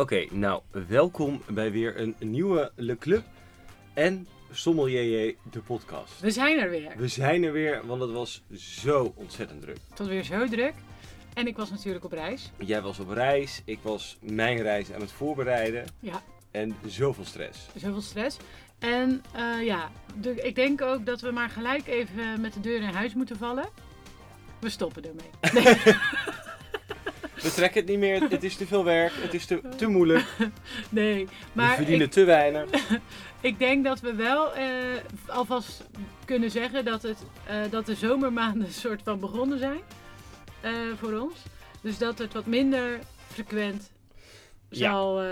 Oké, nou, welkom bij weer een nieuwe Le Club en Sommelier de podcast. We zijn er weer. We zijn er weer, want het was zo ontzettend druk. Het was weer zo druk. En ik was natuurlijk op reis. Jij was op reis, ik was mijn reis aan het voorbereiden Ja, en zoveel stress. zoveel stress. En eh, ja, de- ik denk ook dat we maar gelijk even met de deur in huis moeten vallen. We stoppen ermee. We trekken het niet meer, het is te veel werk, het is te, te moeilijk, Nee, we maar verdienen ik, te weinig. ik denk dat we wel eh, alvast kunnen zeggen dat, het, eh, dat de zomermaanden een soort van begonnen zijn eh, voor ons. Dus dat het wat minder frequent Ja. zal, eh,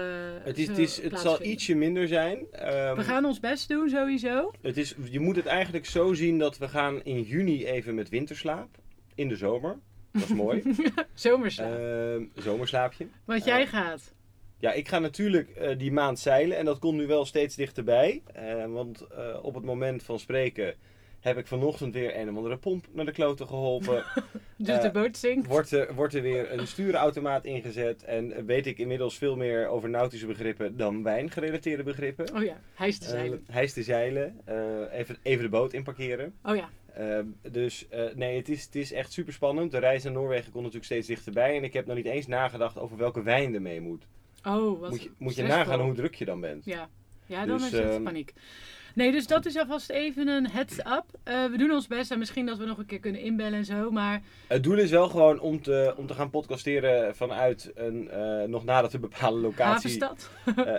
Het, is, zal het, is, het zal ietsje minder zijn. Ehm, We gaan ons best doen sowieso. het is, je moet het eigenlijk zo zien dat we gaan in juni even met winterslaap. In de zomer. Dat is mooi. Zomerslaap. Ehm, zomerslaapje. Want jij eh, gaat. Ja, ik ga natuurlijk eh, die maand zeilen en dat komt nu wel steeds dichterbij. Eh, want eh, op het moment van spreken heb ik vanochtend weer een of andere pomp naar de kloten geholpen. Dus de boot zinkt. wordt, er, wordt er weer een stuurautomaat ingezet en weet ik inmiddels veel meer over nautische begrippen dan wijngerelateerde begrippen. Oh ja, hij is te zeilen. hij is te zeilen. eh, even, even de boot inparkeren. oh ja. Ehm, dus eh, nee, het is, het is echt super spannend. De reis naar Noorwegen komt natuurlijk steeds dichterbij. En ik heb nog niet eens nagedacht over welke wijn er mee moet. Oh, wat Moet je, moet je nagaan hoe druk je dan bent. Ja, ja dan Dus, is het ehm, paniek. Nee, dus dat is alvast even een heads-up. Eh, we doen ons best en misschien dat we nog een keer kunnen inbellen en zo. Maar Het doel is wel gewoon om te, om te gaan podcasteren vanuit een eh, nog nader te bepalen locatie. Havenstad. Eh,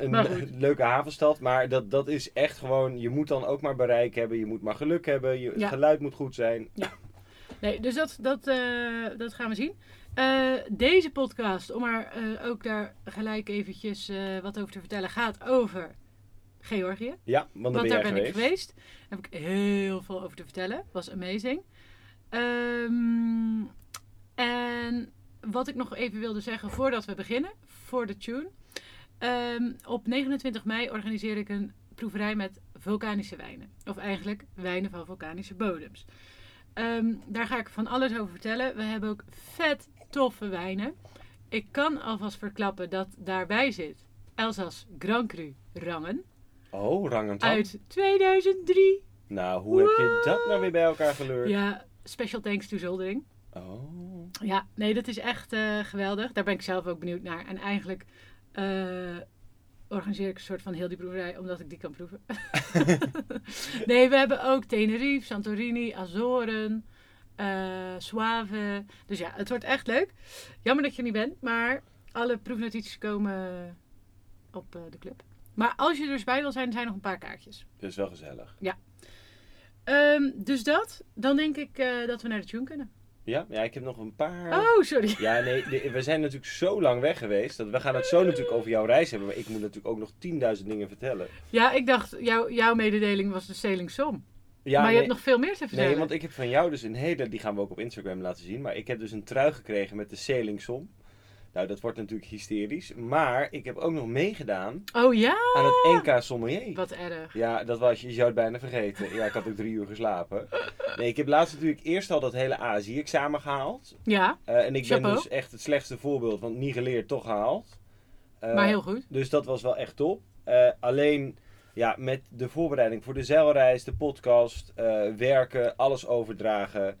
een leuke havenstad. Maar dat, dat is echt gewoon, je moet dan ook maar bereik hebben. Je moet maar geluk hebben. Je, het Ja. geluid moet goed zijn. Nee, dus dat, dat, dat gaan we zien. Deze podcast, om er ook daar gelijk eventjes wat over te vertellen, gaat over Georgië. Ja, want dan Want ben daar ben geweest. ik geweest. Daar heb ik heel veel over te vertellen. Was amazing. Ehm, en wat ik nog even wilde zeggen voordat we beginnen, voor de tune. Ehm, op 29 mei organiseer ik een proeverij met vulkanische wijnen. Of eigenlijk wijnen van vulkanische bodems. Ehm, daar ga ik van alles over vertellen. We hebben ook vet toffe wijnen. Ik kan alvast verklappen dat daarbij zit Elsa's Grand Cru Rangen Oh, rangend uit 2003. Nou, hoe heb je dat nou weer bij elkaar geleurd? Ja, special thanks to Zoldering. Oh. Ja, nee, dat is echt eh, geweldig. Daar ben ik zelf ook benieuwd naar. En eigenlijk eh, organiseer ik een soort van heel die proeverij, omdat ik die kan proeven. nee, we hebben ook Tenerife, Santorini, Azoren, eh Suave. Dus ja, het wordt echt leuk. Jammer dat je er niet bent, maar alle proefnotities komen op de club. Maar als je er dus bij wil zijn, zijn er nog een paar kaartjes. Dat is wel gezellig. Ehm, dus dat, dan denk ik eh, dat we naar de tune kunnen. Ja? Ja, ik heb nog een paar... Oh, sorry. Ja, nee, we zijn natuurlijk zo lang weg geweest. Dat we gaan het zo natuurlijk over jouw reis hebben. Maar ik moet natuurlijk ook nog 10.000 dingen vertellen. Ja, ik dacht, jouw jouw mededeling was de Sailing Som. Ja, maar je nee, hebt nog veel meer te vertellen. nee, want ik heb van jou dus een hele... Die gaan we ook op Instagram laten zien. Maar ik heb dus een trui gekregen met de Sailing Som. Nou, dat wordt natuurlijk hysterisch. Maar ik heb ook nog meegedaan Oh ja? aan het NK Sommelier. Wat erg. Ja, dat was, je zou het bijna vergeten. Ja, ik had ook drie uur geslapen. Nee, ik heb laatst natuurlijk eerst al dat hele ASI-examen gehaald. Ja, Eh, en ik ben dus echt het slechtste voorbeeld, want niet geleerd, toch gehaald. Eh, maar heel goed. Dus dat was wel echt top. Eh, alleen ja, met de voorbereiding voor de zeilreis, de podcast, werken, alles overdragen.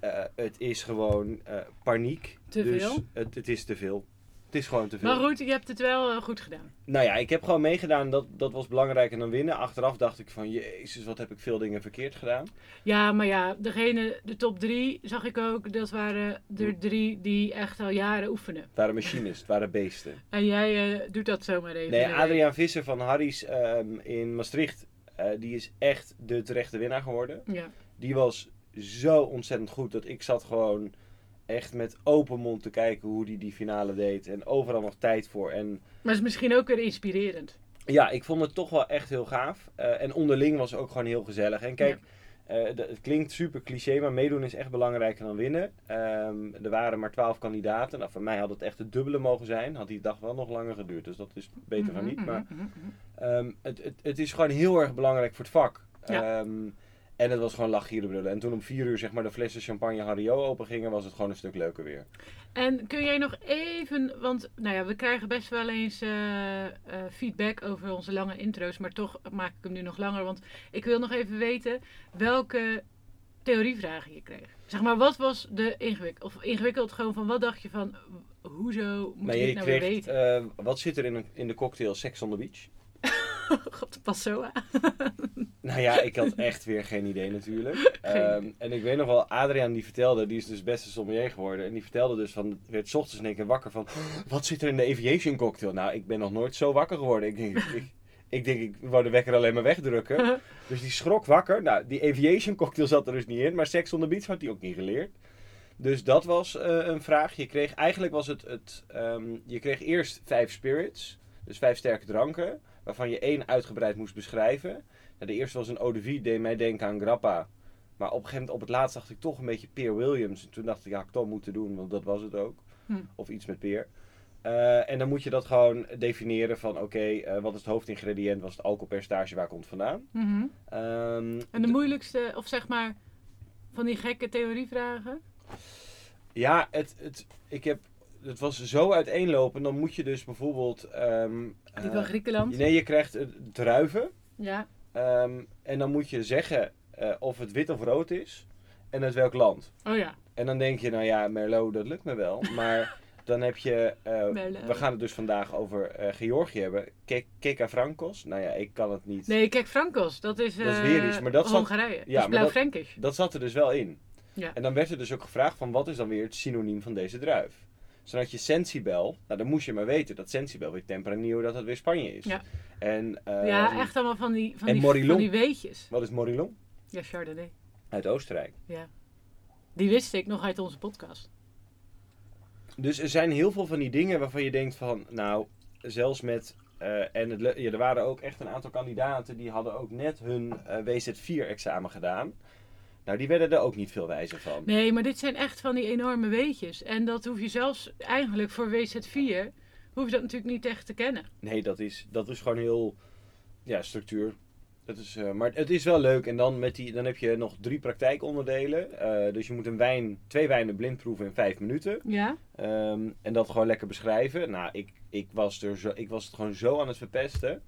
Eh, het is gewoon eh, paniek. Te dus veel? Het, het is te veel. Het is gewoon te veel. Maar goed, je hebt het wel eh, goed gedaan. Nou ja, ik heb gewoon meegedaan. Dat, dat was belangrijker dan winnen. Achteraf dacht ik van, jezus, wat heb ik veel dingen verkeerd gedaan. Ja, maar ja, degene, de top drie zag ik ook. Dat waren Hm. er drie die echt al jaren oefenen. Het waren machines, het waren beesten. En jij doet dat zomaar even. Nee, de. Adriaan Visser van Harry's ehm, in Maastricht, die is echt de terechte winnaar geworden. Ja. Die was zo ontzettend goed dat ik zat gewoon echt met open mond te kijken hoe die die finale deed. En overal nog tijd voor. En Maar het is misschien ook weer inspirerend. ja, ik vond het toch wel echt heel gaaf. Eh, en onderling was het ook gewoon heel gezellig. En kijk, eh, het klinkt super cliché, maar meedoen is echt belangrijker dan winnen. Ehm, er waren maar twaalf kandidaten. Nou, voor mij had het echt het dubbele mogen zijn. Had die dag wel nog langer geduurd. Dus dat is beter van niet. Mhm, Maar mhm, mhm. Ehm, het, het, het is gewoon heel erg belangrijk voor het vak. Ja. Ehm, En het was gewoon lachieren brullen. En toen om vier uur zeg maar de flessen champagne Hario open gingen, was het gewoon een stuk leuker weer. En kun jij nog even, want nou ja, we krijgen best wel eens eh, eh, feedback over onze lange intro's, maar toch maak ik hem nu nog langer, want ik wil nog even weten welke theorievragen je kreeg. Zeg maar, wat was de ingewikkeld, of ingewikkeld gewoon van wat dacht je van, hoezo moet je je dit nou weer kreeg, weten? eh, wat zit er in, een, in de cocktail Sex on the Beach? God, de Passoa. Nou ja, ik had echt weer geen idee natuurlijk. Ehm, en ik weet nog wel, Adriaan die vertelde, die is dus beste sommelier geworden. En die vertelde dus van, werd 's ochtends in één keer wakker van, wat zit er in de aviation cocktail? Nou, ik ben nog nooit zo wakker geworden. Ik denk, ik, ik, denk, ik wou de wekker alleen maar wegdrukken. Dus die schrok wakker. Nou, die aviation cocktail zat er dus niet in, maar Sex on the Beach had hij ook niet geleerd. Dus dat was eh, een vraag. Je kreeg, eigenlijk was het, het ehm, je kreeg eerst vijf spirits, dus vijf sterke dranken, waarvan je één uitgebreid moest beschrijven. Nou, de eerste was een eau de vie, deed mij denken aan grappa. Maar op een gegeven moment, op het laatst dacht ik toch een beetje Peer Williams. En toen dacht ik, ja, ik toch moeten doen, want dat was het ook. Hm. Of iets met Peer. Eh, en dan moet je dat gewoon definiëren van, oké, eh, wat is het hoofdingrediënt, wat is het alcoholpercentage, waar komt het vandaan? Mhm. Ehm, En de moeilijkste, of zeg maar, van die gekke theorievragen? Ja, het, het, ik heb, het was zo uiteenlopen. Dan moet je dus bijvoorbeeld... ehm, Die eh, van Griekenland? nee, je krijgt eh, druiven. Ja. ehm, en dan moet je zeggen eh, of het wit of rood is. En uit welk land. Oh ja. En dan denk je, nou ja, Merlot, dat lukt me wel. Maar dan heb je... eh, Merlot. we gaan het dus vandaag over eh, Georgië hebben. Ke- Keka Frankos. Nou ja, ik kan het niet. Nee, kijk, Frankos, dat is, Dat is eh, weer iets, maar dat zat- Hongarije. ja, dat blauw dat-. Dat zat er dus wel in. Ja. En dan werd er dus ook gevraagd van wat is dan weer het synoniem van deze druif. Dus dan had je Sensibel. Nou, dan moest je maar weten dat Sensibel weer Tempranillo, dat dat weer Spanje is. Ja. En, ehm, ja, echt allemaal van die, van en die, Morillon. van die weetjes. Wat is Morillon? Ja, Chardonnay. Uit Oostenrijk. Ja. Die wist ik nog uit onze podcast. Dus er zijn heel veel van die dingen waarvan je denkt van, nou, zelfs met... eh, en het, ja, er waren ook echt een aantal kandidaten die hadden ook net hun eh, WZ4-examen gedaan. Nou, die werden er ook niet veel wijzer van. Nee, maar dit zijn echt van die enorme weetjes. En dat hoef je zelfs eigenlijk voor WZ4, hoef je dat natuurlijk niet echt te kennen. Nee, dat is, dat is gewoon heel ja, structuur. Dat is, eh, maar het is wel leuk. En dan, met die, dan heb je nog drie praktijkonderdelen. Eh, dus je moet een wijn, twee wijnen blind proeven in vijf minuten. Ja? Ehm, en dat gewoon lekker beschrijven. Nou, ik, ik, was er zo, ik was het gewoon zo aan het verpesten.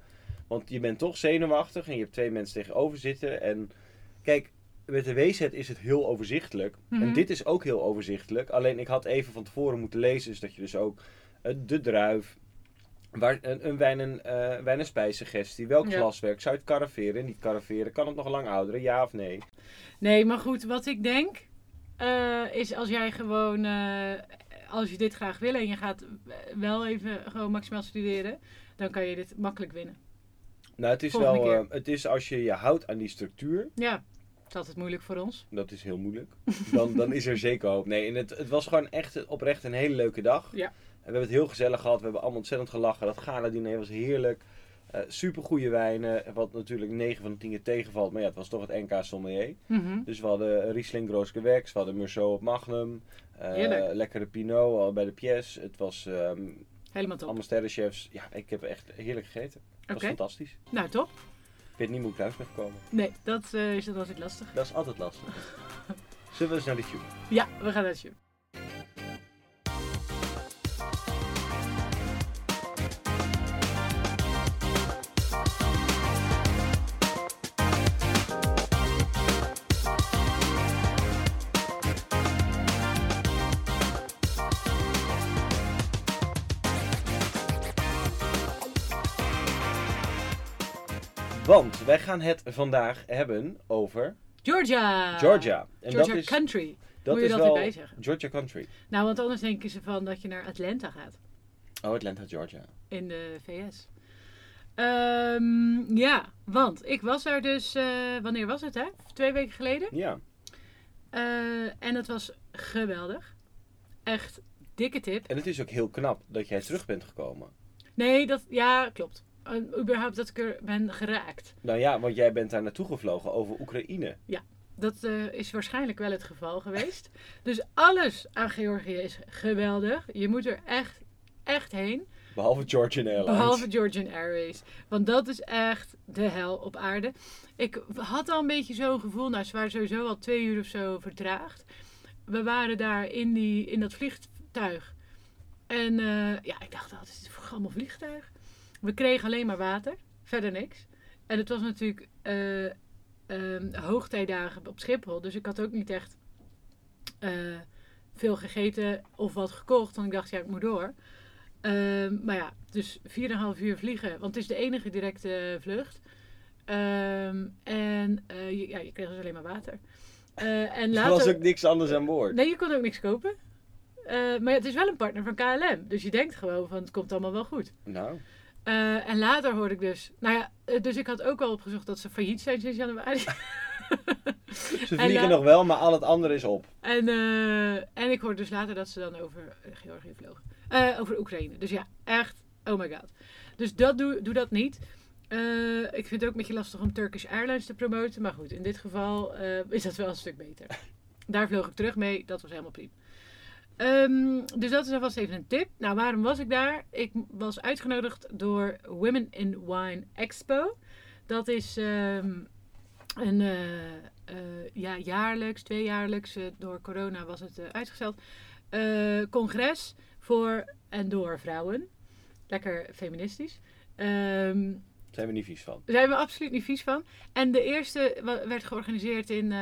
Want je bent toch zenuwachtig en je hebt twee mensen tegenover zitten. En kijk, met de WZ is het heel overzichtelijk. Mhm. En dit is ook heel overzichtelijk. Alleen ik had even van tevoren moeten lezen. Dus dat je dus ook eh, de druif, waar, een, een wijn- en, eh, wijn- en spijssuggestie, welk Ja. glaswerk, zou je het karaveren, niet karaveren, kan het nog lang ouderen, ja of nee? Nee, maar goed, wat ik denk eh, is als jij gewoon, als je dit graag wil en je gaat wel even gewoon maximaal studeren, dan kan je dit makkelijk winnen. Nou, het is Volgende wel, het is als je je houdt aan die structuur, Ja, het is altijd moeilijk voor ons. Dat is heel moeilijk. Dan, dan is er zeker hoop. Nee, en het, het was gewoon echt oprecht een hele leuke dag. Ja. En we hebben het heel gezellig gehad. We hebben allemaal ontzettend gelachen. Dat gala-diner was heerlijk. Eh super goede wijnen. Wat natuurlijk 9 van de 10 keer tegenvalt. Maar ja, het was toch het NK Sommelier. Mhm. Dus we hadden Riesling Gewächs. We hadden Meursault op Magnum. eh, lekkere Pinot al bij de Pièce. Het was ehm, Helemaal top. allemaal sterrenchefs. Ja, ik heb echt heerlijk gegeten. Het was fantastisch. Nou, top. Ik weet niet hoe ik thuis ben gekomen. Nee, dat eh, is dan altijd lastig. Dat is altijd lastig. Zullen we eens naar de tube? Ja, we gaan naar het Want wij gaan het vandaag hebben over Georgia. Georgia. En Georgia dat is, Country. dat Moet je is dat wel erbij zeggen? Georgia Country. Nou, want anders denken ze van dat je naar Atlanta gaat. Oh, Atlanta, Georgia. in de VS. Ehm, ja, want ik was daar dus, eh, wanneer was het hè? Twee weken geleden. Ja. Eh, en het was geweldig. Echt dikke tip. En het is ook heel knap dat jij terug bent gekomen. Nee, dat, ja, klopt. En überhaupt dat ik er ben geraakt. Nou ja, want jij bent daar naartoe gevlogen over Oekraïne. Dat eh, is waarschijnlijk wel het geval geweest. Dus alles aan Georgië is geweldig. Je moet er echt, echt heen. Behalve Georgian Airlines. Behalve Georgian Airways. Want dat is echt de hel op aarde. Ik had al een beetje zo'n gevoel, nou ze waren sowieso al twee uur of zo vertraagd. We waren daar in, die, in dat vliegtuig. En eh, ja, ik dacht, wat is dit voor allemaal vliegtuig? We kregen alleen maar water, verder niks. En het was natuurlijk eh, ehm, hoogtijdagen op Schiphol, dus ik had ook niet echt eh, veel gegeten of wat gekocht. Want ik dacht, ja, ik moet door. Ehm, maar ja, dus 4,5 uur vliegen, want het is de enige directe vlucht. Ehm, en eh, je, ja, je kreeg dus alleen maar water. En Er was ook niks anders aan boord. Nee, je kon ook niks kopen. Maar ja, het is wel een partner van KLM. Dus je denkt gewoon van het komt allemaal wel goed. Nou, Eh, en later hoorde ik dus... Nou ja, eh, dus ik had ook al opgezocht dat ze failliet zijn sinds januari. ze En, vliegen nog wel, maar al het andere is op. En, eh, en ik hoorde dus later dat ze dan over Georgië vlogen. Over Oekraïne. Dus ja, echt, oh my god. Dus dat doe, doe dat niet. Ik vind het ook een beetje lastig om Turkish Airlines te promoten. Maar goed, in dit geval is dat wel een stuk beter. Daar vloog ik terug mee. Dat was helemaal prima. Ehm, dus dat is alvast even een tip. Nou, waarom was ik daar? Ik was uitgenodigd door Women in Wine Expo. Dat is ehm, een eh, eh, ja, jaarlijks, tweejaarlijks, eh, door corona was het uitgesteld, congres voor en door vrouwen. Lekker feministisch. Daar zijn we niet vies van. daar zijn we absoluut niet vies van. En de eerste werd georganiseerd in,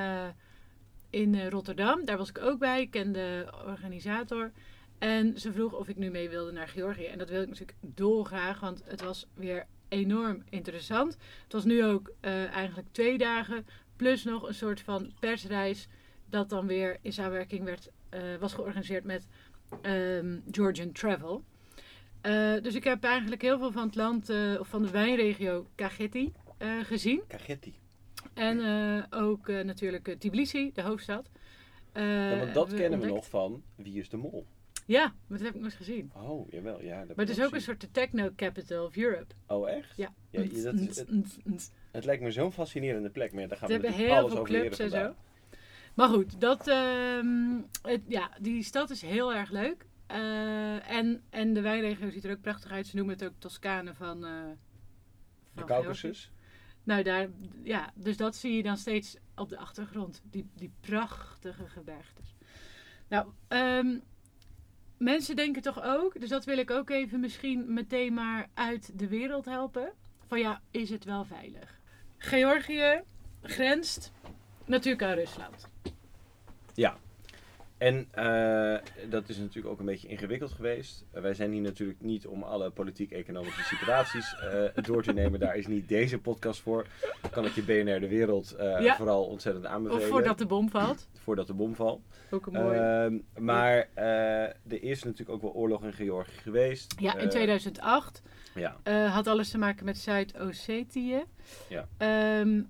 in eh, Rotterdam. Daar was ik ook bij. Ik ken de organisator. En ze vroeg of ik nu mee wilde naar Georgië. En dat wilde ik natuurlijk dolgraag, want het was weer enorm interessant. Het was nu ook eh, eigenlijk twee dagen, plus nog een soort van persreis, dat dan weer in samenwerking werd, eh, was georganiseerd met ehm, Georgian Travel. Dus ik heb eigenlijk heel veel van het land, of van de wijnregio Kagetti gezien. En eh, ook eh, natuurlijk eh, Tbilisi, de hoofdstad. Ja, want dat kennen we nog van Wie is de Mol? Ja, maar dat heb ik nooit gezien. Oh, jawel. Ja, dat Maar het is ook een soort de techno capital of Europe. Oh, echt? Ja. Ja, dat is, het, lijkt me zo'n fascinerende plek. Maar daar gaan we hebben heel alles veel clubs en zo. Maar goed, dat, ehm, het, ja, die stad is heel erg leuk. En, en de wijnregio ziet er ook prachtig uit. Ze noemen het ook Toscane van, eh De van Caucasus? Nou, daar, ja, dus dat zie je dan steeds op de achtergrond. Die, die prachtige gebergtes. Nou, ehm, mensen denken toch ook, dus dat wil ik ook even misschien meteen maar uit de wereld helpen. Van ja, is het wel veilig? Georgië grenst natuurlijk aan Rusland. En eh, dat is natuurlijk ook een beetje ingewikkeld geweest. Eh, wij zijn hier natuurlijk niet om alle politiek-economische situaties eh, door te nemen. Daar is niet deze podcast voor. Kan ik je BNR De Wereld Ja. vooral ontzettend aanbevelen. Of voordat de bom valt. Voordat de bom valt. Ook een mooi. Ehm, maar er is natuurlijk ook wel oorlog in Georgië geweest. ja, in Eh, 2008 Ja, had alles te maken met Zuid-Ossetië. Ja. Ehm,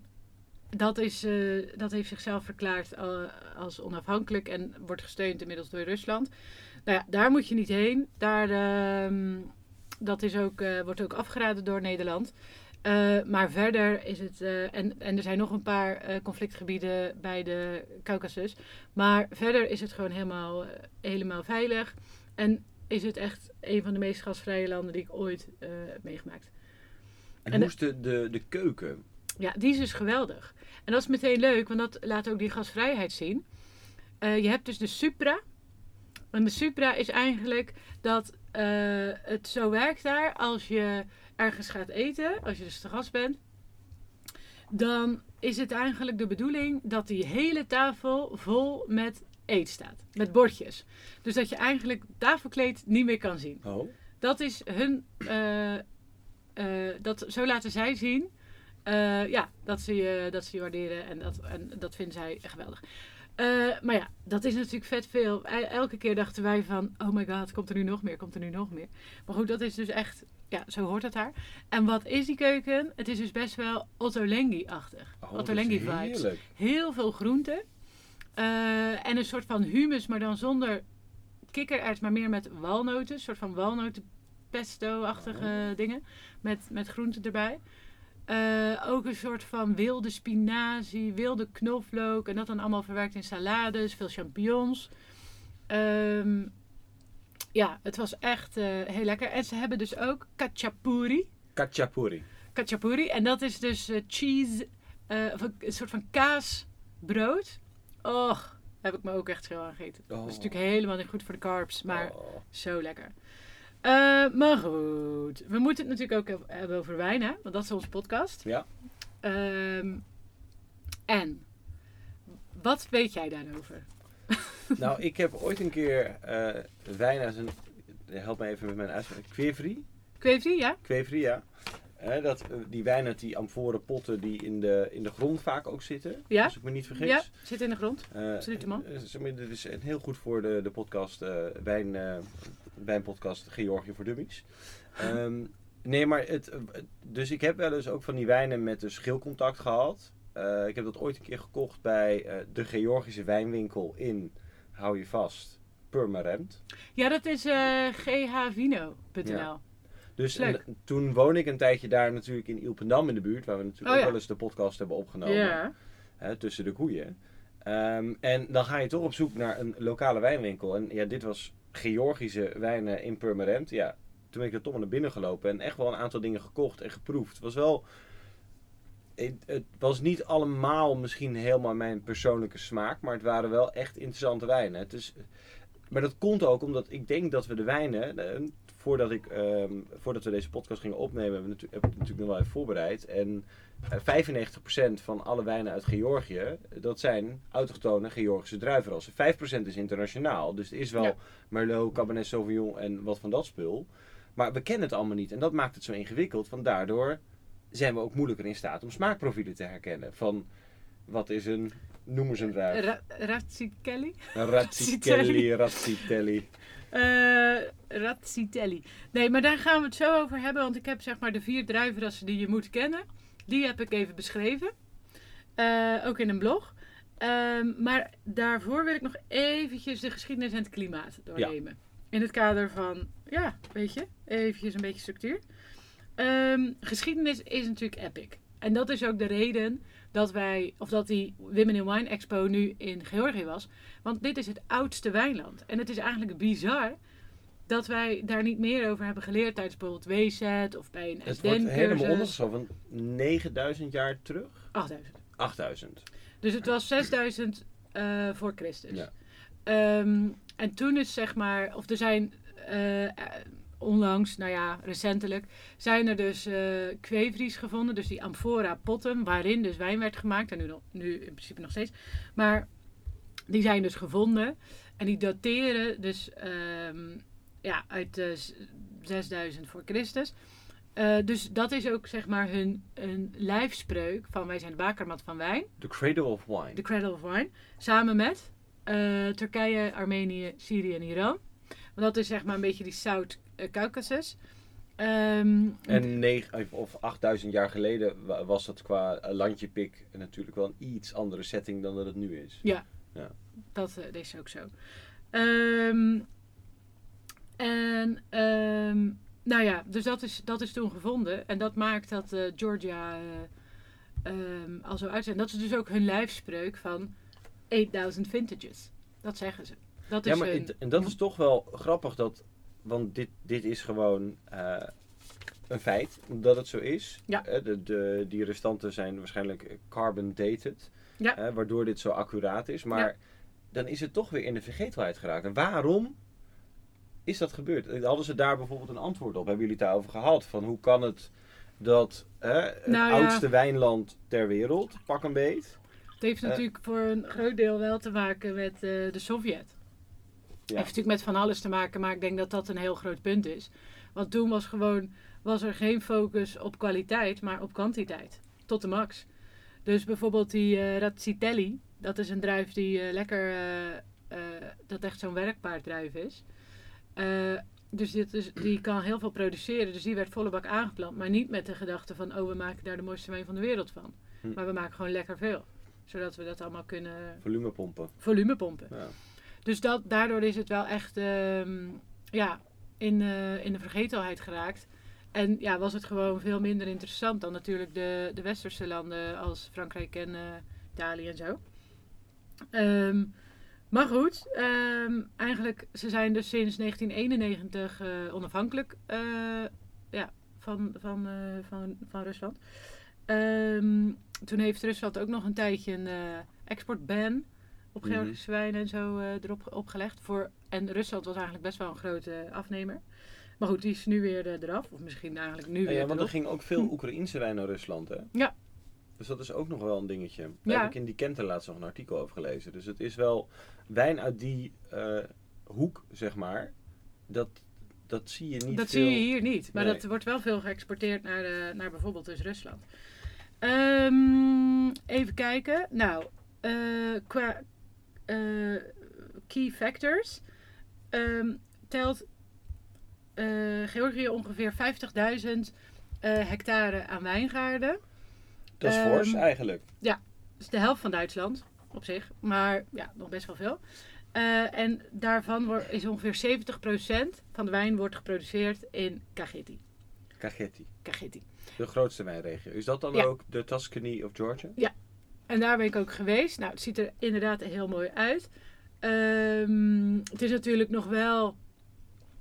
dat, is, eh, dat heeft zichzelf verklaard eh, als onafhankelijk en wordt gesteund inmiddels door Rusland. Nou ja, daar moet je niet heen. Daar, ehm, dat is ook, eh, wordt ook afgeraden door Nederland. Maar verder is het, en, en er zijn nog een paar conflictgebieden bij de Caucasus. Maar verder is het gewoon helemaal, helemaal veilig. En is het echt een van de meest gasvrije landen die ik ooit heb meegemaakt. en, En hoe is de, de, de keuken? Ja, die is dus geweldig. En dat is meteen leuk, want dat laat ook die gasvrijheid zien. Eh, je hebt dus de Supra. En de Supra is eigenlijk dat eh, het zo werkt daar als je ergens gaat eten, als je dus te gast bent. Dan is het eigenlijk de bedoeling dat die hele tafel vol met eet staat. Met bordjes. Dus dat je eigenlijk tafelkleed niet meer kan zien. Oh, Dat is hun. eh, dat, zo laten zij zien. Eh, ja, dat ze, je, dat ze je waarderen en dat, en dat vinden zij geweldig. Eh, maar ja, dat is natuurlijk vet veel. E- Elke keer dachten wij van, oh my god, komt er nu nog meer, komt er nu nog meer. Maar goed, dat is dus echt, ja, zo hoort het daar. En wat is die keuken? Het is dus best wel Ottolenghi-achtig. oh dat is Ottolenghi-vibes. heerlijk. Heel veel groenten. Eh, en een soort van humus, maar dan zonder kikkererwt, maar meer met walnoten. Een soort van walnotenpesto-achtige Oh. dingen. Met, met groenten erbij. Eh, ook een soort van wilde spinazie, wilde knoflook. En dat dan allemaal verwerkt in salades, veel champignons. Ehm, Ja, het was echt eh, heel lekker. En ze hebben dus ook kachapuri. Kachapuri. Kachapuri. En dat is dus eh, cheese, of een, een soort van kaasbrood. Och, heb ik me ook echt veel aan gegeten. Dat is natuurlijk helemaal niet goed voor de carbs, maar Oh. zo lekker. Eh, maar goed, we moeten het natuurlijk ook heb- hebben over wijn, hè? Want dat is onze podcast. Ja. Ehm, en, wat weet jij daarover? Nou, ik heb ooit een keer eh, wijn uit een... Help me even met mijn uitspraak. Kwevri? Kwevri, ja? Kwevri, ja. Eh, dat, die wijn uit die amforen potten die in de, in de grond vaak ook zitten. Ja. Als ik me niet vergis. Ja, zit in de grond. Absoluut, man. Dit is een heel goed voor de, de podcast, eh, wijn, eh, wijnpodcast Georgië voor Dummies. Ehm, nee, maar het, eh, dus ik heb wel eens ook van die wijnen met een schilcontact gehad. Eh, ik heb dat ooit een keer gekocht bij eh, de Georgische wijnwinkel in, hou je vast, Purmerend. Ja, dat is eh ghvino.nl. Ja. Dus en, toen woon ik een tijdje daar natuurlijk in Ilpendam in de buurt, waar we natuurlijk Oh, ook ja. wel eens de podcast hebben opgenomen. Ja. hè, tussen de koeien. Ehm, en dan ga je toch op zoek naar een lokale wijnwinkel. En ja, dit was Georgische wijnen in Purmerend. Ja, toen ben ik er toch maar naar binnen gelopen en echt wel een aantal dingen gekocht en geproefd. Het was wel... Het, was niet allemaal misschien helemaal mijn persoonlijke smaak, maar het waren wel echt interessante wijnen. Het is, maar dat komt ook omdat ik denk dat we de wijnen, voordat, ik, ehm, voordat we deze podcast gingen opnemen, heb ik natuurlijk nog wel even voorbereid. En 95% van alle wijnen uit Georgië, dat zijn autochtone Georgische druivenrassen. 5% is internationaal, dus het is wel Ja. Merlot, Cabernet Sauvignon en wat van dat spul. Maar we kennen het allemaal niet en dat maakt het zo ingewikkeld, want daardoor zijn we ook moeilijker in staat om smaakprofielen te herkennen. Van, wat is een, noem eens een druif. Ra Razzitelli? Razzitelli, Razzitelli. Eh Razzitelli. Nee, maar daar gaan we het zo over hebben. Want ik heb zeg maar de vier druivenrassen die je moet kennen. Die heb ik even beschreven. Eh, ook in een blog. Ehm, maar daarvoor wil ik nog eventjes de geschiedenis en het klimaat doornemen. In het kader van, ja, weet je, eventjes een beetje structuur. Ehm, geschiedenis is natuurlijk epic. En dat is ook de reden dat wij, of dat die Women in Wine Expo nu in Georgië was. Want dit is het oudste wijnland. En het is eigenlijk bizar dat wij daar niet meer over hebben geleerd tijdens bijvoorbeeld WZ of bij een Het wordt helemaal ondergeschoven. 9000 jaar terug? 8000. 8000. Dus het was 6000 eh, voor Christus. Ja. Ehm, en toen is zeg maar, of er zijn eh, onlangs, nou ja, recentelijk, zijn er dus eh kwevries gevonden. Dus die amphora potten, waarin dus wijn werd gemaakt. En nu, nu in principe nog steeds. Maar die zijn dus gevonden. En die dateren dus ehm, ja, uit eh, z- 6000 voor Christus. Eh, dus dat is ook zeg maar hun, hun lijfspreuk van wij zijn de bakermat van wijn. The Cradle of Wine. The Cradle of Wine. Samen met eh, Turkije, Armenië, Syrië en Iran. Want dat is zeg maar een beetje die Zuid-Caucasus. Ehm, En negen, of 8000 jaar geleden wa- was dat qua eh, landjepik natuurlijk wel een iets andere setting dan dat het nu is. dat eh, is ook zo. Ehm, en ehm, nou ja, dus dat is, dat is toen gevonden. En dat maakt dat eh, Georgia eh, ehm, al zo uitzien. Dat is dus ook hun lijfspreuk van 8000 vintages. Dat zeggen ze. Dat is Ja, maar hun- en dat is toch wel grappig dat, want dit, dit is gewoon eh, een feit dat het zo is. Ja. De, de, die restanten zijn waarschijnlijk carbon dated, Ja. waardoor dit zo accuraat is. Maar Ja. dan is het toch weer in de vergetelheid geraakt. En waarom is dat gebeurd? Hadden ze daar bijvoorbeeld een antwoord op? Hebben jullie het daarover gehad? Van hoe kan het dat hè, het Nou ja. oudste wijnland ter wereld, pak een beet, Het heeft Eh. natuurlijk voor een groot deel wel te maken met eh, de Sovjet. Ja. heeft natuurlijk met van alles te maken, maar ik denk dat dat een heel groot punt is. Want toen was gewoon, was er geen focus op kwaliteit, maar op kwantiteit. Tot de max. Dus bijvoorbeeld die eh Razzitelli, dat is een druif die lekker, dat echt zo'n werkpaarddruif is. Eh, dus dit is, die kan heel veel produceren, dus die werd volle bak aangeplant. Maar niet met de gedachte van, oh we maken daar de mooiste wijn van de wereld van. Hm. Maar we maken gewoon lekker veel. Zodat we dat allemaal kunnen volumepompen? volumepompen. Ja. Dus dat, daardoor is het wel echt ehm, ja, in, eh, in de vergetelheid geraakt. En ja, was het gewoon veel minder interessant dan natuurlijk de, de westerse landen als Frankrijk en eh, Italië en zo. Ehm, Maar goed, ehm, eigenlijk, ze zijn dus sinds 1991 eh, onafhankelijk eh, ja, van, van, eh, van, van Rusland. Ehm, toen heeft Rusland ook nog een tijdje een exportban op Mhm. Georgische wijn en zo erop opgelegd. Voor, en Rusland was eigenlijk best wel een grote afnemer. Maar goed, die is nu weer eraf. Of misschien eigenlijk nu Ja, weer ja, want er ging ook veel Oekraïnse wijn naar Rusland, hè? Ja. Dus dat is ook nog wel een dingetje. Daar heb ik in die Kenten laatst nog een artikel over gelezen. Dus het is wel wijn uit die eh, hoek, zeg maar. Dat, dat zie je niet dat veel. zie je hier niet. Maar Nee. dat wordt wel veel geëxporteerd naar, de, naar bijvoorbeeld dus Rusland. Ehm, even kijken. Nou, eh, qua eh, key factors ehm, telt Georgië ongeveer 50.000 eh, hectare aan wijngaarden. Dat is Ehm, fors eigenlijk. Dus de helft van Duitsland op zich. Maar ja, nog best wel veel. Eh, en daarvan is ongeveer 70% van de wijn wordt geproduceerd in Kakheti. Kagetti. Kakheti. De grootste wijnregio. Is dat dan Ja. ook de Tuscany of Georgia? En daar ben ik ook geweest. Nou, het ziet er inderdaad heel mooi uit. Ehm, het is natuurlijk nog wel...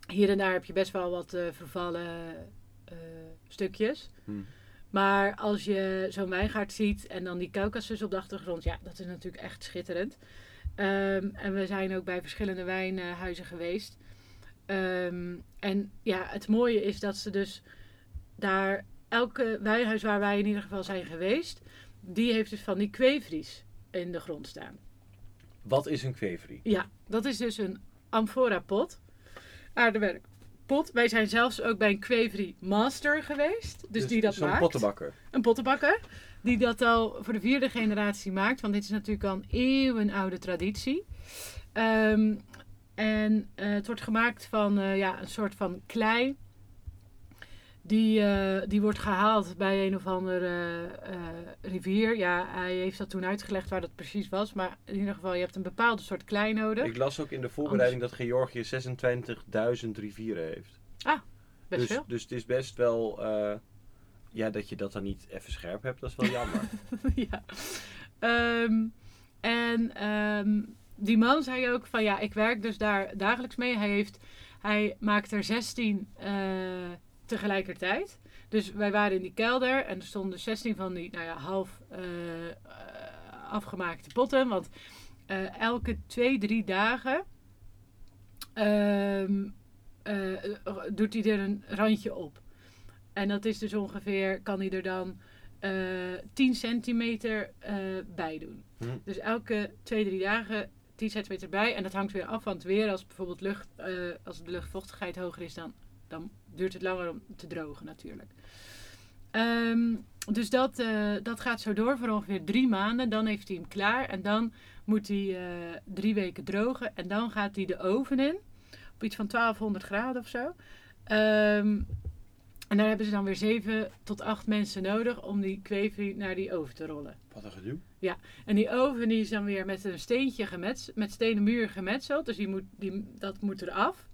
Hier en daar heb je best wel wat eh, vervallen eh, stukjes. Hm. Maar als je zo'n wijngaard ziet en dan die Caucasus op de achtergrond, ja, dat is natuurlijk echt schitterend. Ehm, en we zijn ook bij verschillende wijnhuizen geweest. Ehm, en ja, het mooie is dat ze dus daar, elke wijnhuis waar wij in ieder geval zijn geweest, die heeft dus van die kweevries in de grond staan. Wat is een kweverie? Ja, dat is dus een amphora pot, aardewerk pot. Wij zijn zelfs ook bij een kweverie master geweest, dus, die dat maakt. pottenbakker. Een pottenbakker. Die dat al voor de vierde generatie maakt. Want dit is natuurlijk al een eeuwenoude traditie. Ehm, en eh, het wordt gemaakt van eh, ja, een soort van klei. Die, eh, die wordt gehaald bij een of andere eh, rivier. Ja, hij heeft dat toen uitgelegd waar dat precies was. Maar in ieder geval, je hebt een bepaalde soort klei nodig. Ik las ook in de voorbereiding dat Georgië 26.000 rivieren heeft. Best dus, veel. dus het is best wel... eh, ja, dat je dat dan niet even scherp hebt, dat is wel jammer. ja. Ehm, en ehm, die man zei ook van ja, ik werk dus daar dagelijks mee. Hij, heeft, hij maakt er 16 eh, tegelijkertijd. Dus wij waren in die kelder en er stonden 16 van die nou ja, half eh, afgemaakte potten. Want eh, elke twee, drie dagen ehm, eh, doet hij er een randje op. En dat is dus ongeveer, kan hij er dan eh 10 centimeter bij doen. Hm. Dus elke twee, drie dagen 10 centimeter bij. En dat hangt weer af van het weer. Als bijvoorbeeld lucht, als de luchtvochtigheid hoger is, dan, dan duurt het langer om te drogen natuurlijk. Ehm, dus dat, eh, dat gaat zo door voor ongeveer drie maanden. Dan heeft hij hem klaar. En dan moet hij eh, drie weken drogen. En dan gaat hij de oven in. Op iets van 1200 graden of zo. Ehm, en daar hebben ze dan weer zeven tot acht mensen nodig om die kweverie naar die oven te rollen. Wat een gedoe. En die oven die is dan weer met een steentje gemets, met stenen muur gemetseld. Dus die moet, die, dat moet eraf.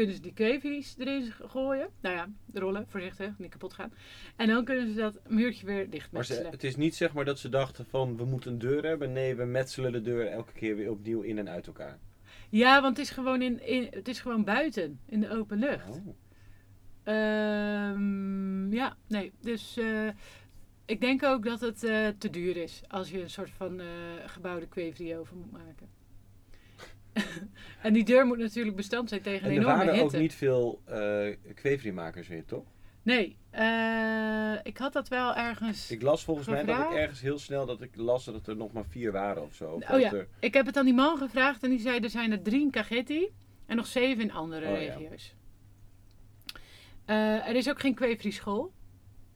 Kunnen ze die kweveries erin gooien. Nou ja, rollen, voorzichtig, niet kapot gaan. En dan kunnen ze dat muurtje weer Maar ze, dichtmetselen. het is niet zeg maar dat ze dachten van we moeten een deur hebben. Nee, we metselen de deur elke keer weer opnieuw in en uit elkaar. Ja, want het is gewoon, in, in, het is gewoon buiten, in de open lucht. Oh. Ehm, ja, nee. Dus eh, ik denk ook dat het eh, te duur is als je een soort van eh, gebouwde kweverie over moet maken. en die deur moet natuurlijk bestand zijn tegen En een er enorme waren ook hitte. niet veel uh, kweveriemakers meer, toch? Nee, eh, ik had dat wel ergens. Ik las volgens mij dat ik ergens heel snel dat ik las dat er nog maar vier waren of zo. Of Oh ja. er- Ik heb het aan die man gevraagd en die zei er zijn er drie in Kagetti en nog zeven in andere Oh ja. regio's. Eh, er is ook geen kweevrieschool.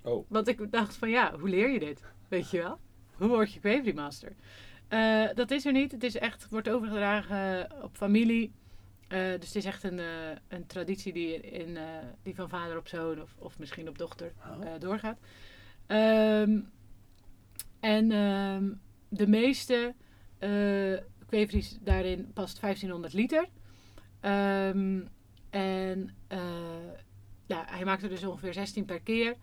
Oh. Want ik dacht van ja, hoe leer je dit? Weet je wel? Hoe word je kweevriemaster? Eh dat is er niet. Het is echt, wordt overgedragen op familie. Eh, dus het is echt een, eh, een traditie die, in, die van vader op zoon of, of misschien op dochter Oh. doorgaat. Ehm, en ehm, de meeste kweevries daarin past 1500 liter. Ehm, en ja, hij maakt er dus ongeveer 16 per keer.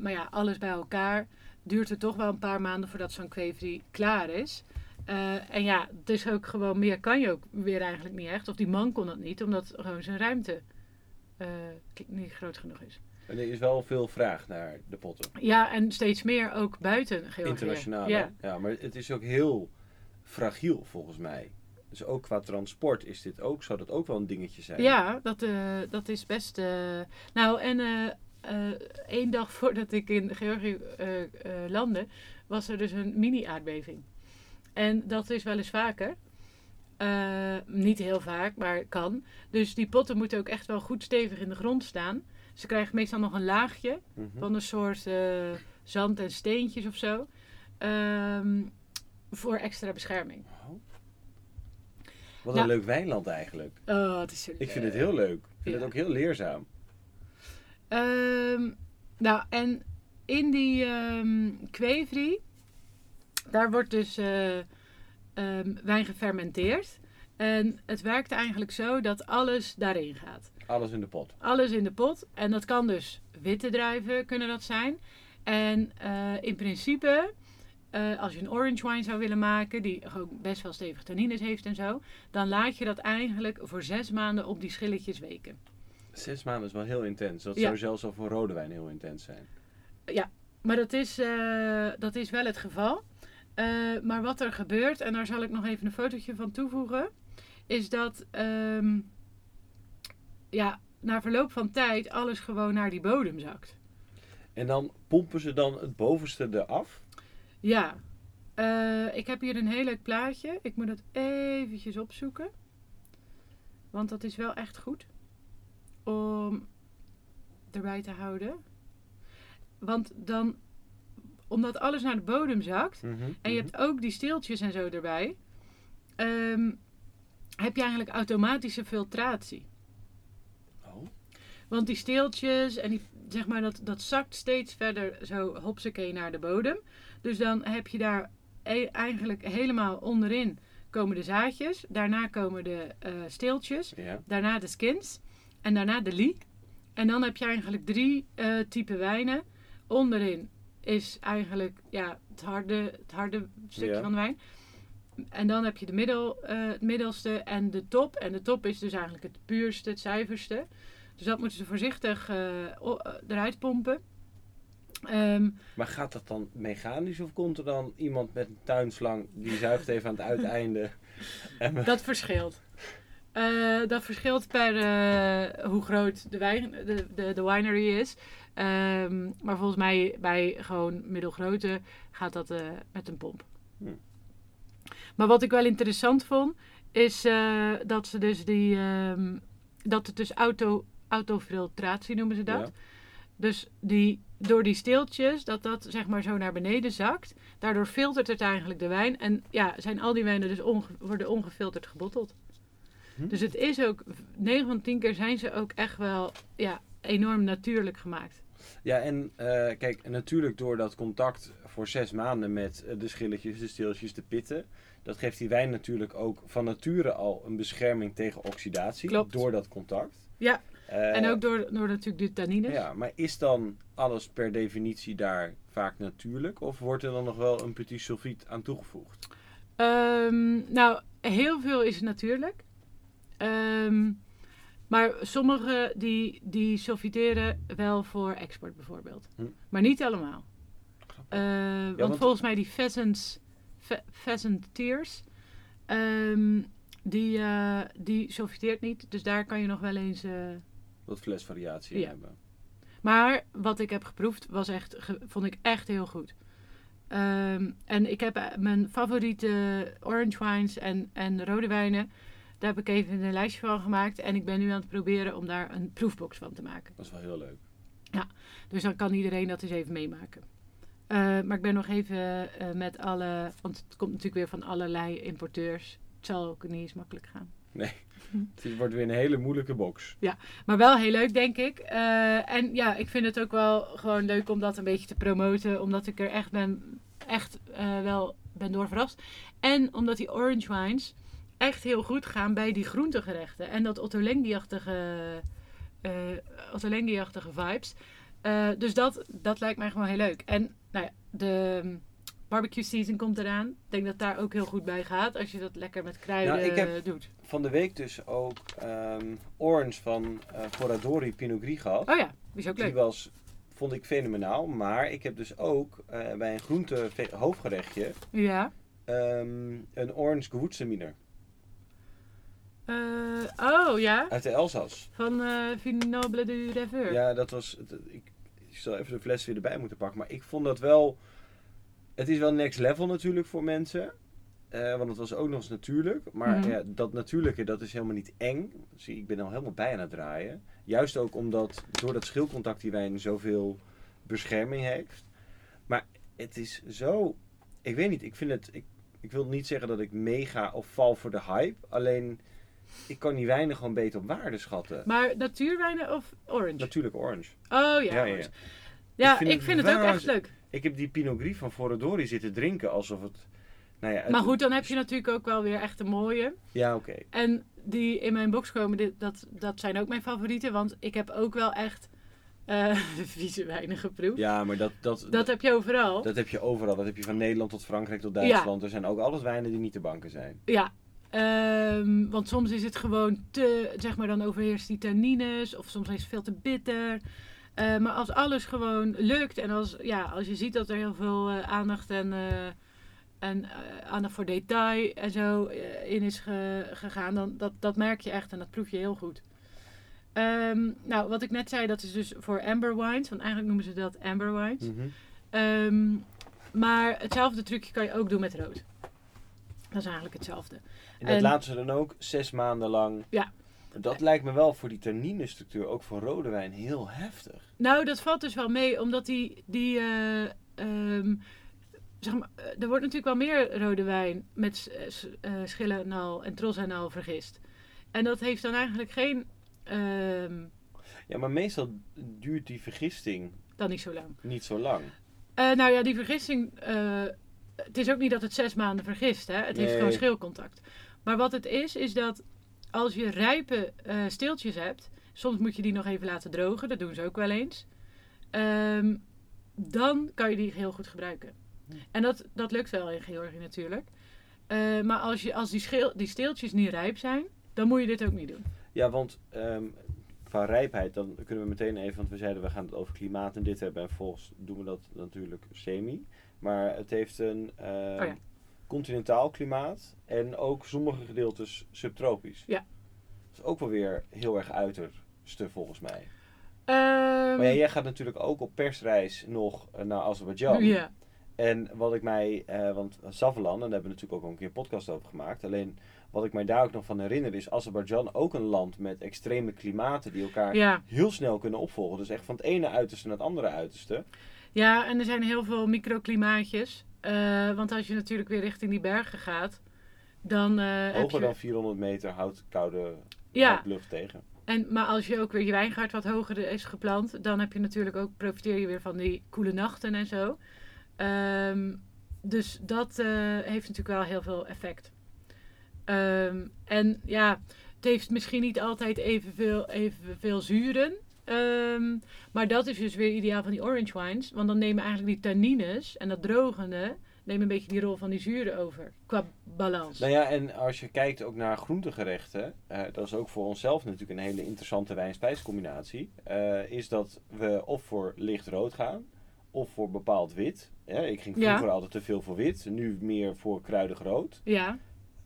Maar ja, alles bij elkaar duurt het toch wel een paar maanden voordat zo'n kweverie klaar is. Eh, en ja, dus ook gewoon meer kan je ook weer eigenlijk niet echt. Of die man kon dat niet, omdat gewoon zijn ruimte eh, niet groot genoeg is. En er is wel veel vraag naar de potten. Ja, en steeds meer ook buiten Georgië. Internationaal. Ja. maar het is ook heel fragiel volgens mij. Dus ook qua transport is dit ook, zou dat ook wel een dingetje zijn. Ja, dat, eh, dat is best. Nou, en één dag voordat ik in Georgië eh, eh, landde, was er dus een mini-aardbeving. En dat is wel eens vaker. Eh, niet heel vaak, maar kan. Dus die potten moeten ook echt wel goed stevig in de grond staan. Ze krijgen meestal nog een laagje Mhm. van een soort eh, zand en steentjes of zo. Ehm, voor extra bescherming. Oh. Wat Nou- een leuk wijnland eigenlijk. Oh, het is zo Ik vind het heel leuk. Ik vind Ja. het ook heel leerzaam. Ehm, nou, en in die ehm kweevrie, daar wordt dus ehm, wijn gefermenteerd. En het werkt eigenlijk zo dat alles daarin gaat. Alles in de pot. Alles in de pot. En dat kan dus witte druiven kunnen dat zijn. En eh, in principe, eh, als je een orange wine zou willen maken, die ook best wel stevig tannines heeft en zo, dan laat je dat eigenlijk voor zes maanden op die schilletjes weken. Zes maanden is wel heel intens. Dat Ja. zou zelfs al voor rode wijn heel intens zijn. Maar dat is, eh, dat is wel het geval. Eh, maar wat er gebeurt, en daar zal ik nog even een fotootje van toevoegen, is dat ehm, ja, na verloop van tijd alles gewoon naar die bodem zakt. En dan pompen ze dan het bovenste eraf. Ja, eh, ik heb hier een heel leuk plaatje. Ik moet het eventjes opzoeken. Want dat is wel echt goed om erbij te houden. Want dan, omdat alles naar de bodem zakt, en je hebt ook die steeltjes en zo erbij. ehm, heb je eigenlijk automatische filtratie. Oh. Want die steeltjes en die, zeg maar, dat, dat zakt steeds verder zo hopsakee naar de bodem. Dus dan heb je daar e- eigenlijk helemaal onderin komen de zaadjes. Daarna komen de eh, steeltjes. Ja. Daarna de skins. En daarna de lie. En dan heb je eigenlijk drie eh typen wijnen. Onderin is eigenlijk ja, het, harde, het harde stukje Ja. van de wijn. En dan heb je de middel, eh, het middelste en de top. En de top is dus eigenlijk het puurste, het zuiverste. Dus dat moeten ze voorzichtig eh, eruit pompen. Ehm, Maar gaat dat dan mechanisch of komt er dan iemand met een tuinslang die zuigt even aan het uiteinde? En dat verschilt. Eh, dat verschilt per eh, hoe groot de, wijn, de, de, de winery is. Ehm, maar volgens mij bij gewoon middelgrote gaat dat eh, met een pomp. Hm. Maar wat ik wel interessant vond, is dat ze dus die, ehm, dat het dus auto, autofiltratie noemen ze dat. Ja. Dus die, door die steeltjes, dat dat zeg maar zo naar beneden zakt. Daardoor filtert het eigenlijk de wijn. En ja, zijn al die wijnen dus onge- worden ongefilterd gebotteld. Hm. Dus het is ook, 9 van 10 keer zijn ze ook echt wel ja, enorm natuurlijk gemaakt. Ja, en eh, kijk, natuurlijk door dat contact voor zes maanden met eh, de schilletjes, de steeltjes, de pitten. Dat geeft die wijn natuurlijk ook van nature al een bescherming tegen oxidatie. Klopt. Door dat contact. Ja, Eh, en ook door, door natuurlijk de tannines. Ja, maar is dan alles per definitie daar vaak natuurlijk? Of wordt er dan nog wel een petit sulfiet aan toegevoegd? Ehm, nou, heel veel is natuurlijk. Ehm, maar sommige die, die wel voor export bijvoorbeeld. Hm. Maar niet allemaal. Eh, want, want- volgens mij die pheasants, phe- pheasant tears, ehm, die, eh, die niet. Dus daar kan je nog wel eens... eh, Wat flesvariatie Ja. hebben. Maar wat ik heb geproefd was echt, ge- vond ik echt heel goed. Ehm, en ik heb mijn favoriete orange wines en, en rode wijnen. Daar heb ik even een lijstje van gemaakt. En ik ben nu aan het proberen om daar een proefbox van te maken. Dat is wel heel leuk. Dus dan kan iedereen dat eens even meemaken. Eh, maar ik ben nog even eh, met alle... Want het komt natuurlijk weer van allerlei importeurs. Het zal ook niet eens makkelijk gaan. Het wordt weer een hele moeilijke box. Maar wel heel leuk, denk ik. Eh, en ja, ik vind het ook wel gewoon leuk om dat een beetje te promoten. Omdat ik er echt ben, echt wel ben door verrast. En omdat die orange wines echt heel goed gaan bij die groentegerechten. En dat Ottolenghi-achtige eh vibes. Eh, dus dat, dat lijkt mij gewoon heel leuk. En nou ja, de barbecue season komt eraan. Ik denk dat daar ook heel goed bij gaat. Als je dat lekker met kruiden Nou, ik heb- doet. Van de week dus ook ehm, Orange van eh Foradori Pinot Gris gehad. Oh ja, die is ook Die leuk. was, vond ik fenomenaal. Maar ik heb dus ook bij een groente hoofdgerechtje Ja. ehm, een Orange Gewürztraminer Eh, oh ja, uit de Elzas. van eh Vignoble du Rêveur. Ja, dat was. het- Ik, ik zal even de fles weer erbij moeten pakken. Maar ik vond dat wel. Het is wel next level natuurlijk voor mensen. Eh, want het was ook nog eens natuurlijk. Maar Mhm. ja, dat natuurlijke, dat is helemaal niet eng. Zie, ik ben al helemaal bij aan het draaien. Juist ook omdat door dat schilcontact die wijn zoveel bescherming heeft. Maar het is zo. Ik weet niet, ik vind het. Ik, ik wil niet zeggen dat ik mega of val voor de hype. Alleen, ik kan die wijnen gewoon beter op waarde schatten. Maar natuurwijnen of orange? Natuurlijk orange. oh ja, Ja, ja, orange. ja. Ja, Ik vind ik het vind het ook echt leuk. Ik heb die Pinot Gris van Foradori zitten drinken alsof het... Nou ja, het- Maar goed, dan heb je natuurlijk ook wel weer echt een mooie. Ja, oké. En die in mijn box komen, dit, dat, dat zijn ook mijn favorieten. Want ik heb ook wel echt eh vieze wijnen geproefd. Ja, maar dat, dat, Dat heb je overal. dat heb je overal. Dat heb je van Nederland tot Frankrijk tot Duitsland. Er zijn ook alles wijnen die niet te banken zijn. Ja, ehm, want soms is het gewoon te, zeg maar, dan overheerst die tannines. Of soms is het veel te bitter. Eh, maar als alles gewoon lukt en als, ja, als je ziet dat er heel veel eh, aandacht en, eh, en eh, aandacht voor detail en zo in is ge- gegaan, dan dat, dat merk je echt en dat proef je heel goed. Ehm, nou, wat ik net zei, dat is dus voor amber wines. Want eigenlijk noemen ze dat amber wines. Mhm. Ehm, maar hetzelfde trucje kan je ook doen met rood. Dat is eigenlijk hetzelfde. En dat En- laten ze dan ook zes maanden lang. Ja. Dat lijkt me wel voor die tanninestructuur, ook voor rode wijn, heel heftig. Nou, dat valt dus wel mee, omdat die. die eh, ehm, zeg maar, eh, er wordt natuurlijk wel meer rode wijn met s- eh, s- eh, schillenal en trosanal vergist. En dat heeft dan eigenlijk geen. ehm, Ja, maar meestal duurt die vergisting dan niet zo lang. niet zo lang. Nou ja, die vergisting. het is ook niet dat het zes maanden vergist, hè? Het heeft gewoon schilcontact. Maar wat het is, is dat als je rijpe eh, steeltjes hebt, soms moet je die nog even laten drogen, dat doen ze ook wel eens. Ehm, dan kan je die heel goed gebruiken. En dat, dat lukt wel in Georgië natuurlijk. Eh, maar als, je, als die, schil, die steeltjes niet rijp zijn, dan moet je dit ook niet doen. Ja, want ehm, qua rijpheid, dan kunnen we meteen even, want we zeiden we gaan het over klimaat en dit hebben. En volgens doen we dat natuurlijk semi. Maar het heeft een ehm, Oh ja. Continentaal klimaat en ook sommige gedeeltes subtropisch. Ja. Dat is ook wel weer heel erg uiterste volgens mij. Ehm, Maar ja, jij gaat natuurlijk ook op persreis nog eh, naar Azerbeidzjan. ja. En wat ik mij, eh, want Savalan, en daar hebben we natuurlijk ook al een keer een podcast over gemaakt. Alleen wat ik mij daar ook nog van herinner is Azerbeidzjan ook een land met extreme klimaten die elkaar Ja. heel snel kunnen opvolgen. Dus echt van het ene uiterste naar het andere uiterste. Ja, en er zijn heel veel microklimaatjes. Eh, want als je natuurlijk weer richting die bergen gaat, dan eh, heb Hoger je... dan 400 meter houdt koude Ja. lucht tegen. En, maar als je ook weer je wijngaard wat hoger is geplant, dan heb je natuurlijk ook, profiteer je weer van die koele nachten en zo. Ehm, dus dat eh, heeft natuurlijk wel heel veel effect. Ehm, en ja, het heeft misschien niet altijd evenveel, evenveel zuren. Ehm, maar dat is dus weer ideaal van die orange wines. Want dan nemen eigenlijk die tannines en dat drogende nemen een beetje die rol van die zuren over. Qua balans. Nou ja, en als je kijkt ook naar groentegerechten, eh, dat is ook voor onszelf natuurlijk een hele interessante wijn-spijscombinatie. eh, is dat we of voor licht rood gaan, of voor bepaald wit. Ja, ik ging Ja. vroeger altijd te veel voor wit, nu meer voor kruidig rood. Ja,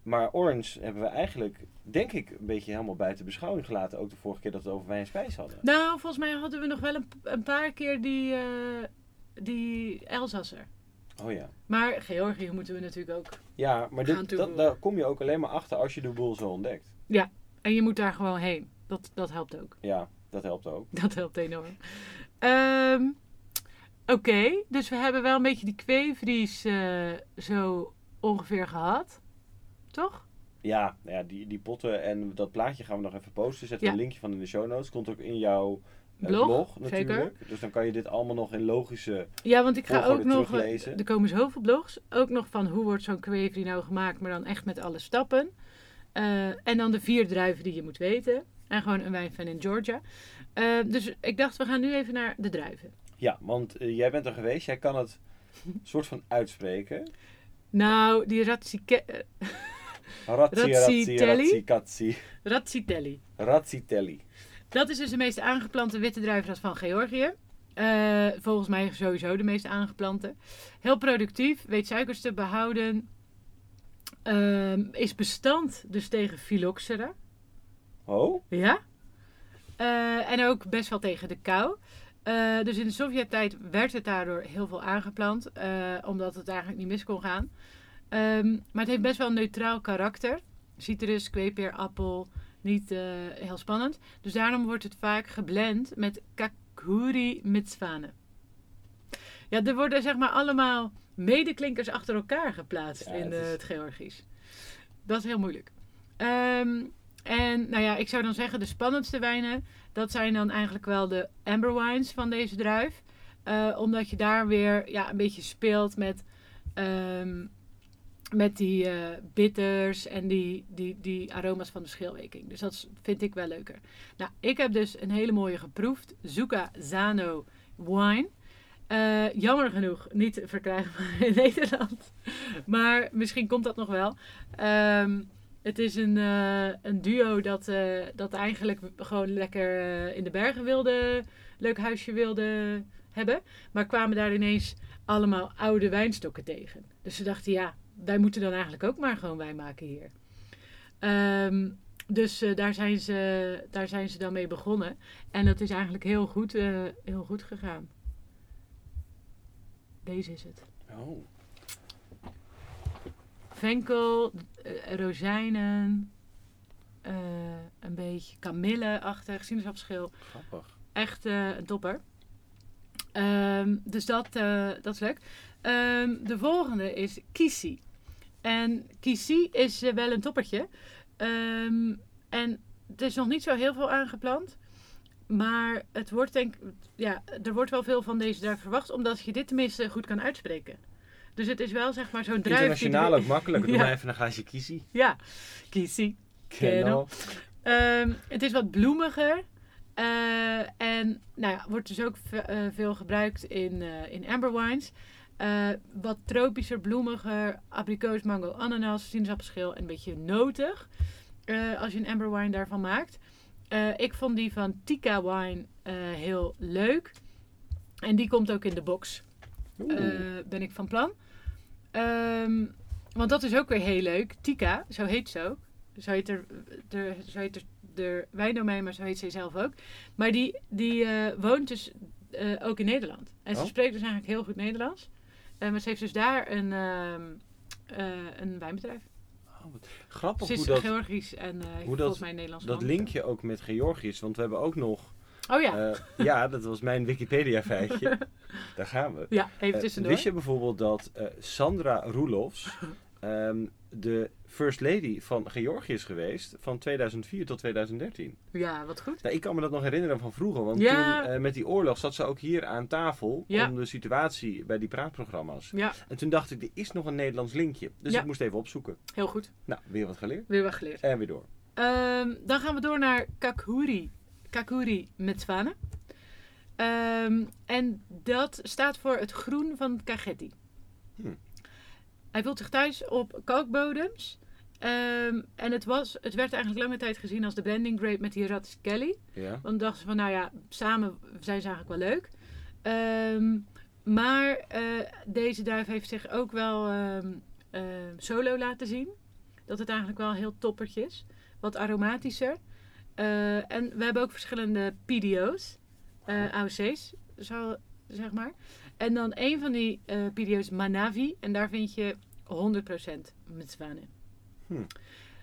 Maar orange hebben we eigenlijk, denk ik, een beetje helemaal buiten beschouwing gelaten. Ook de vorige keer dat we het over wijn en spijs hadden. Nou, volgens mij hadden we nog wel een, een paar keer die, eh die Elsasser. Oh ja. Maar Georgië moeten we natuurlijk ook. Ja, maar Gaan dit, dat, daar kom je ook alleen maar achter als je de boel zo ontdekt. En je moet daar gewoon heen. Dat, dat helpt ook. Ja, dat helpt ook. Dat helpt enorm. Ehm, Oké, dus we hebben wel een beetje die kweevries eh, zo ongeveer gehad. Toch? Ja, nou ja die, die potten en dat plaatje gaan we nog even posten. Zetten we een linkje van in de show notes. Komt ook in jouw eh, Blog, blog natuurlijk. zeker. Dus dan kan je dit allemaal nog in logische... Ja, want ik ga ook nog. Er komen zoveel blogs. Ook nog van hoe wordt zo'n kweevrie nou gemaakt, maar dan echt met alle stappen. Eh, en dan de vier druiven die je moet weten. En gewoon een wijnfan in Georgia. Eh, dus ik dacht, we gaan nu even naar de druiven. Ja, want jij bent er geweest. Jij kan het soort van uitspreken. Nou, die Razzike- Razzi, razzi, razzi. Razzitelli. Razzitelli. Dat is dus de meest aangeplante witte druivenras van Georgië. Eh, volgens mij sowieso de meest aangeplante. Heel productief, weet suikers te behouden. Ehm, is bestand dus tegen phylloxera. Oh? Ja. Eh, en ook best wel tegen de kou. Eh, dus in de Sovjet-tijd werd het daardoor heel veel aangeplant, omdat het eigenlijk niet mis kon gaan. Ehm, maar het heeft best wel een neutraal karakter. Citrus, kweepeer, appel, niet eh, heel spannend. Dus daarom wordt het vaak geblend met kakuri mitzwane. Ja, er worden zeg maar allemaal medeklinkers achter elkaar geplaatst Ja, in het eh, is- het Georgisch. Dat is heel moeilijk. Ehm, en nou ja, ik zou dan zeggen de spannendste wijnen, dat zijn dan eigenlijk wel de amber wines van deze druif. Eh, omdat je daar weer ja, een beetje speelt met, ehm, met die eh, bitters en die, die, die aroma's van de schilweking. Dus dat vind ik wel leuker. Nou, ik heb dus een hele mooie geproefd. Zucca Zano wine. Eh, jammer genoeg niet verkrijgbaar in Nederland. Maar misschien komt dat nog wel. Ehm, het is een, eh, een duo dat, dat eigenlijk gewoon lekker in de bergen wilde, leuk huisje wilde hebben. Maar kwamen daar ineens allemaal oude wijnstokken tegen. Dus ze dachten, ja, wij moeten dan eigenlijk ook maar gewoon wijn maken hier. Ehm, dus eh, daar, zijn ze, daar zijn ze dan mee begonnen. En dat is eigenlijk heel goed, eh, heel goed gegaan. Deze is het. Oh. Venkel, eh, rozijnen, een beetje kamille-achtig, sinaasappelschil. Grappig. Echt een topper. Ehm, dus dat, dat is leuk. Ehm, de volgende is Kisi. En Kisi is eh, wel een toppertje. Ehm, en het is nog niet zo heel veel aangeplant. Maar het wordt denk ja, er wordt wel veel van deze druif verwacht. Omdat je dit tenminste goed kan uitspreken. Dus het is wel zeg maar zo'n druif. die- Internationaal ook makkelijk. Doe Ja. maar even een glaasje. Ja, Kisi. Kennel. Ehm, het is wat bloemiger. Eh, en nou ja, wordt dus ook eh, veel gebruikt in, in amber wines. Eh, wat tropischer, bloemiger. Abrikoos, mango, ananas, sinaasappelschil en een beetje notig. eh, als je een amber wine daarvan maakt. Eh, ik vond die van Tika Wine heel leuk. En die komt ook in de box. Ben ik van plan. Ehm, want dat is ook weer heel leuk. Tika, zo heet ze ook. Zo heet er, de, zo heet er de wijndomein, maar zo heet ze zelf ook. Maar die, die woont dus ook in Nederland. En ze Oh. spreekt dus eigenlijk heel goed Nederlands. Eh, maar ze heeft dus daar een, ehm, eh, een wijnbedrijf. Oh, wat grappig Ze is hoe dat, Georgisch en eh heeft dat- volgens mij Nederlands dat linkje ook met Georgisch. Want we hebben ook nog... Oh ja, ja, dat was mijn Wikipedia feitje. Daar gaan we. ja even tussendoor. wist je bijvoorbeeld dat Sandra Roelofs ehm, de First Lady van Georgië is geweest van 2004 tot 2013? Ja, wat goed. Nou, ik kan me dat nog herinneren van vroeger, want Ja. toen eh, met die oorlog zat ze ook hier aan tafel Ja. om de situatie bij die praatprogramma's. Ja, En toen dacht ik, er is nog een Nederlands linkje. Dus ik moest even opzoeken. heel goed. Nou, weer wat geleerd. Weer wat geleerd. En weer door. Ehm, dan gaan we door naar Kakuri. Kakuri met zwanen. Ehm, en dat staat voor het groen van Kagetti. Hm. Hij voelt zich thuis op kalkbodems. Ehm, en het, was, het werd eigenlijk lange tijd gezien als de blending grape met die Kelly. Ja. Want dan dachten ze van, nou ja, samen zijn ze eigenlijk wel leuk. Ehm, maar eh, deze duif heeft zich ook wel ehm, solo laten zien. Dat het eigenlijk wel heel toppertje is. Wat aromatischer. Eh, en we hebben ook verschillende PDO's. eh AOC's, zo, zeg maar. En dan een van die PDO's Manavi. En daar vind je 100% met zwanen. Hm.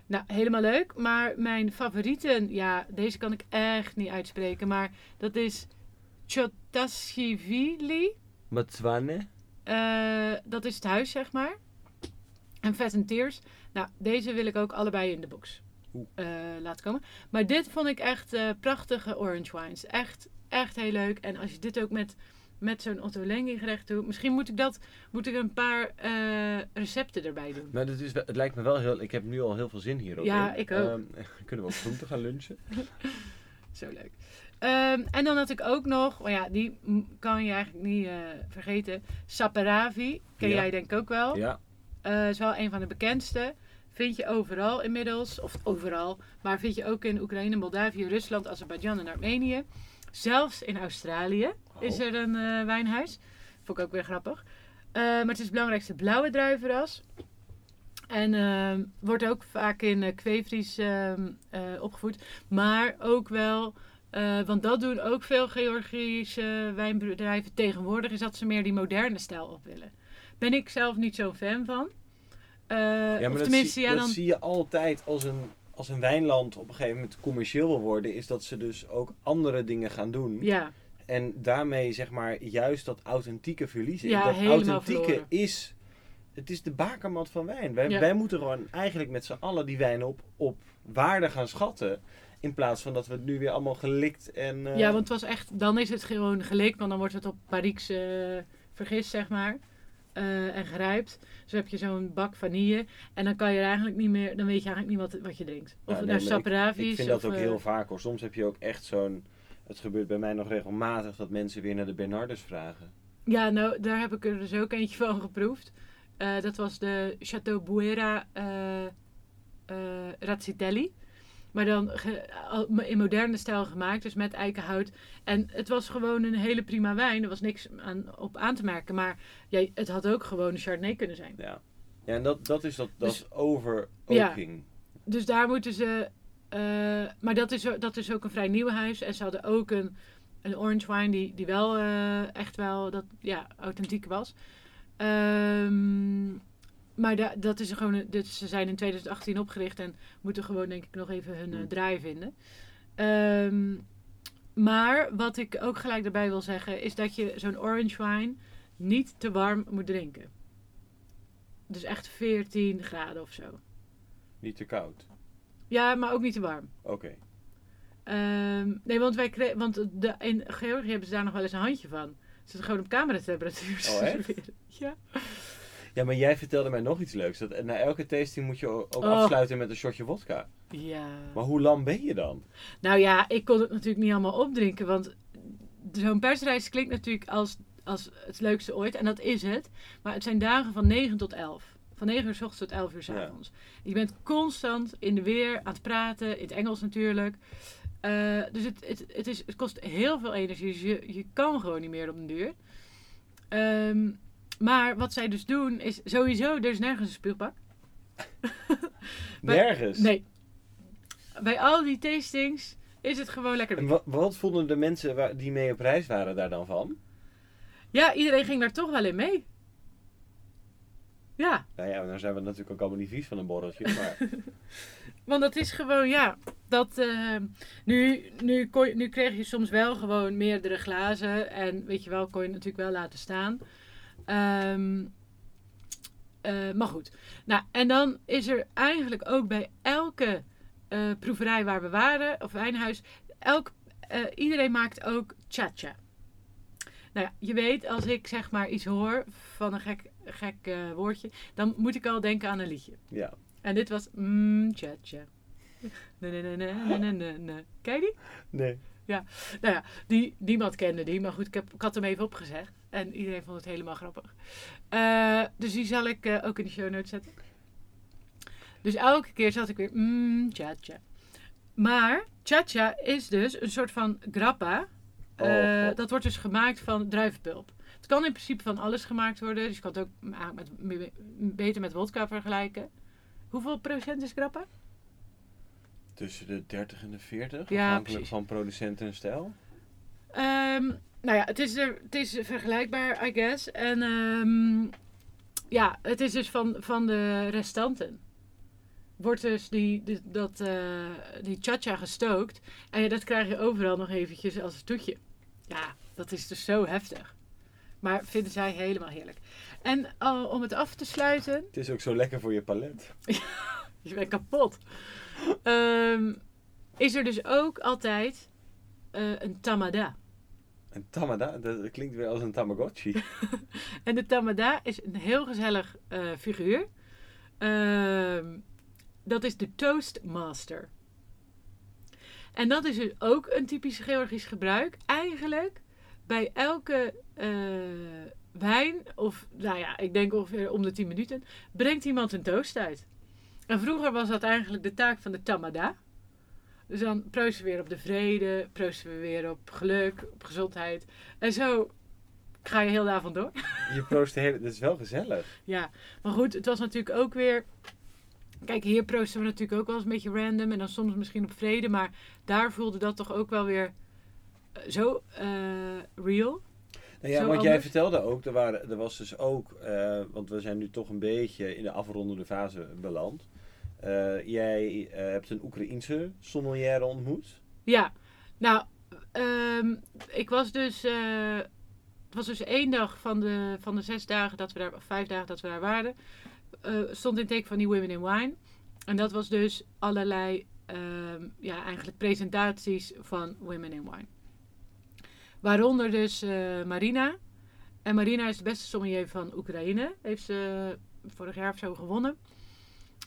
Nou, helemaal leuk. Maar mijn favorieten, ja, deze kan ik echt niet uitspreken. Maar dat is Chotashvili. Matswane. Eh, dat is het huis, zeg maar. En Vet and Tears. Nou, deze wil ik ook allebei in de box eh, laten komen. Maar dit vond ik echt eh, prachtige orange wines. Echt, echt heel leuk. En als je dit ook met, met zo'n Otto Lengi gerecht doet. Misschien moet ik dat, moet ik een paar eh, recepten erbij doen. Nou, dat is, het lijkt me wel heel... Ik heb nu al heel veel zin hierop. Ja, in. ik ook. Ehm, kunnen we ook groente gaan lunchen? Zo leuk. Ehm, en dan had ik ook nog, maar ja, die kan je eigenlijk niet eh, vergeten. Saperavi, ken Ja. jij denk ik ook wel. Ja. Eh, is wel een van de bekendste. Vind je overal inmiddels, of overal, maar vind je ook in Oekraïne, Moldavië, Rusland, Azerbeidzjan en Armenië. Zelfs in Australië is er een eh, wijnhuis. Vond ik ook weer grappig. Eh, maar het is het belangrijkste blauwe druivenras. En ehm, wordt ook vaak in eh, kweefries ehm, eh, opgevoed. Maar ook wel, want dat doen ook veel Georgische wijnbedrijven tegenwoordig, is dat ze meer die moderne stijl op willen. Ben ik zelf niet zo'n fan van. Ja, maar of dat, tenminste, zie, ja, dat dan. zie je altijd als een, als een wijnland op een gegeven moment commercieel wil worden, is dat ze dus ook andere dingen gaan doen. Ja, En daarmee zeg maar juist dat authentieke verliezen. Ja, dat authentieke verloren. is, het is de bakermat van wijn. Wij, Ja. wij moeten gewoon eigenlijk met z'n allen die wijn op, op waarde gaan schatten. In plaats van dat we het nu weer allemaal gelikt en... eh, ja, want het was echt, dan is het gewoon gelikt, want dan wordt het op Parieks eh, vergist, zeg maar. Eh, en gerijpt. Dus dan heb je zo'n bak vanille. En dan kan je er eigenlijk niet meer, dan weet je eigenlijk niet wat, wat je drinkt. Of Ja, het nou Saperavi Ik is. vind dat ook eh, heel vaak hoor. Soms heb je ook echt zo'n... Het gebeurt bij mij nog regelmatig dat mensen weer naar de Bernardus vragen. Ja, nou, daar heb ik er dus ook eentje van geproefd. Eh, dat was de Chateau Buera eh, Razzitelli. Maar dan in moderne stijl gemaakt, dus met eikenhout. En het was gewoon een hele prima wijn. Er was niks aan, op aan te merken. Maar ja, het had ook gewoon een Chardonnay kunnen zijn. Ja, ja en dat, dat is dat, dat Dus- overoking. Dus daar moeten ze... eh, maar dat is, dat is ook een vrij nieuw huis. En ze hadden ook een, een orange wine die, die wel eh, echt wel dat, ja, authentiek was. Ehm, maar da- dat is gewoon, een- dit, ze zijn in 2018 opgericht en moeten gewoon denk ik nog even hun eh, Hmm. draai vinden. Ehm, maar wat ik ook gelijk daarbij wil zeggen is dat je zo'n orange wine niet te warm moet drinken. Dus echt 14 graden of zo. Niet te koud. Ja, maar ook niet te warm. Oké. Ehm, nee, want, wij kregen, want de, in Georgië hebben ze daar nog wel eens een handje van. Ze gewoon op cameratemperatuur Oh, serveren. Ja. Ja, maar jij vertelde mij nog iets leuks. Dat na elke tasting moet je ook Oh. afsluiten met een shotje vodka. ja. Maar hoe lang ben je dan? Nou ja, ik kon het natuurlijk niet allemaal opdrinken. Want zo'n persreis klinkt natuurlijk als, als het leukste ooit. En dat is het. Maar het zijn dagen van 9 tot 11. Van 9 uur s ochtends tot 11 uur s Ja. avonds. Je bent constant in de weer aan het praten. In het Engels natuurlijk. Eh, dus het, het, het, is, het kost heel veel energie. Dus je, je kan gewoon niet meer op een duur. Ehm, maar wat zij dus doen is sowieso, er is nergens een. Maar- Nergens. Nee. Bij al die tastings is het gewoon lekker. En wat, wat vonden de mensen waar, die mee op reis waren daar dan van? Ja, iedereen ging daar toch wel in mee. Ja, Nou ja, dan zijn we natuurlijk ook allemaal niet vies van een borreltje. Maar want dat is gewoon, ja. Dat, eh, nu, nu, kon, je- nu kreeg je soms wel gewoon meerdere glazen. En weet je wel, kon je natuurlijk wel laten staan. Ehm, eh, maar goed. Nou, en dan is er eigenlijk ook bij elke eh, proeverij waar we waren, of wijnhuis, elk, eh, iedereen maakt ook cha-cha. Nou ja, je weet, als ik zeg maar iets hoor van een gek, gek woordje, dan moet ik al denken aan een liedje. ja. En dit was mm, cha-cha. Nee, nee, nee, nee, nee, nee. Ken je die? Nee. Nou ja, die, niemand kende die, maar goed, ik, heb, ik had hem even opgezegd. En iedereen vond het helemaal grappig. Eh, dus die zal ik eh, ook in de show notes zetten. Dus elke keer zat ik weer, mm, cha-cha. Maar cha-cha is dus een soort van grappa. Oh, Eh, dat wordt dus gemaakt van druivenpulp. Het kan in principe van alles gemaakt worden. Dus je kan het ook ma- met, me- beter met wodka vergelijken. Hoeveel procent is grappa? Tussen de 30 en de 40, Ja, afhankelijk precies. van producent en stijl. Ehm, nou ja, het is, er, het is vergelijkbaar, I guess. En ehm, ja, het is dus van, van de restanten. Wordt dus die, die, dat, eh, die cha-cha gestookt. En ja, dat krijg je overal nog eventjes als een toetje. Ja, dat is dus zo heftig. Maar vinden zij helemaal heerlijk. En om het af te sluiten, Het is ook zo lekker voor je palet. je bent kapot. Ehm, is er dus ook altijd eh, een tamada. Een tamada, dat klinkt weer als een tamagotchi. En de Tamada is een heel gezellig eh, figuur. Ehm, dat is de Toastmaster. En dat is dus ook een typisch Georgisch gebruik. Eigenlijk bij elke eh, wijn, of nou ja, ik denk ongeveer om de 10 minuten, brengt iemand een toast uit. En vroeger was dat eigenlijk de taak van de tamada. Dus dan proosten we weer op de vrede, proosten we weer op geluk, op gezondheid. En zo ga je heel de avond door. Je proost de hele... Dat is wel gezellig. Ja, maar goed, het was natuurlijk ook weer... Kijk, hier proosten we natuurlijk ook wel eens een beetje random. En dan soms misschien op vrede. Maar daar voelde dat toch ook wel weer eh, zo eh, real. Nou ja, Zo want jij vertelde ook, er, waren, er was dus ook, eh, want we zijn nu toch een beetje in de afrondende fase beland. Eh, jij eh, hebt een Oekraïense sommelier ontmoet. Ja, nou, ehm, ik was dus... eh, het was dus één dag van de, van de zes dagen dat we daar... Of vijf dagen dat we daar waren. stond in teken van die Women in Wine. En dat was dus allerlei... ehm, ja, eigenlijk presentaties van Women in Wine. Waaronder dus Marina. En Marina is de beste sommelier van Oekraïne. Heeft ze vorig jaar of zo gewonnen.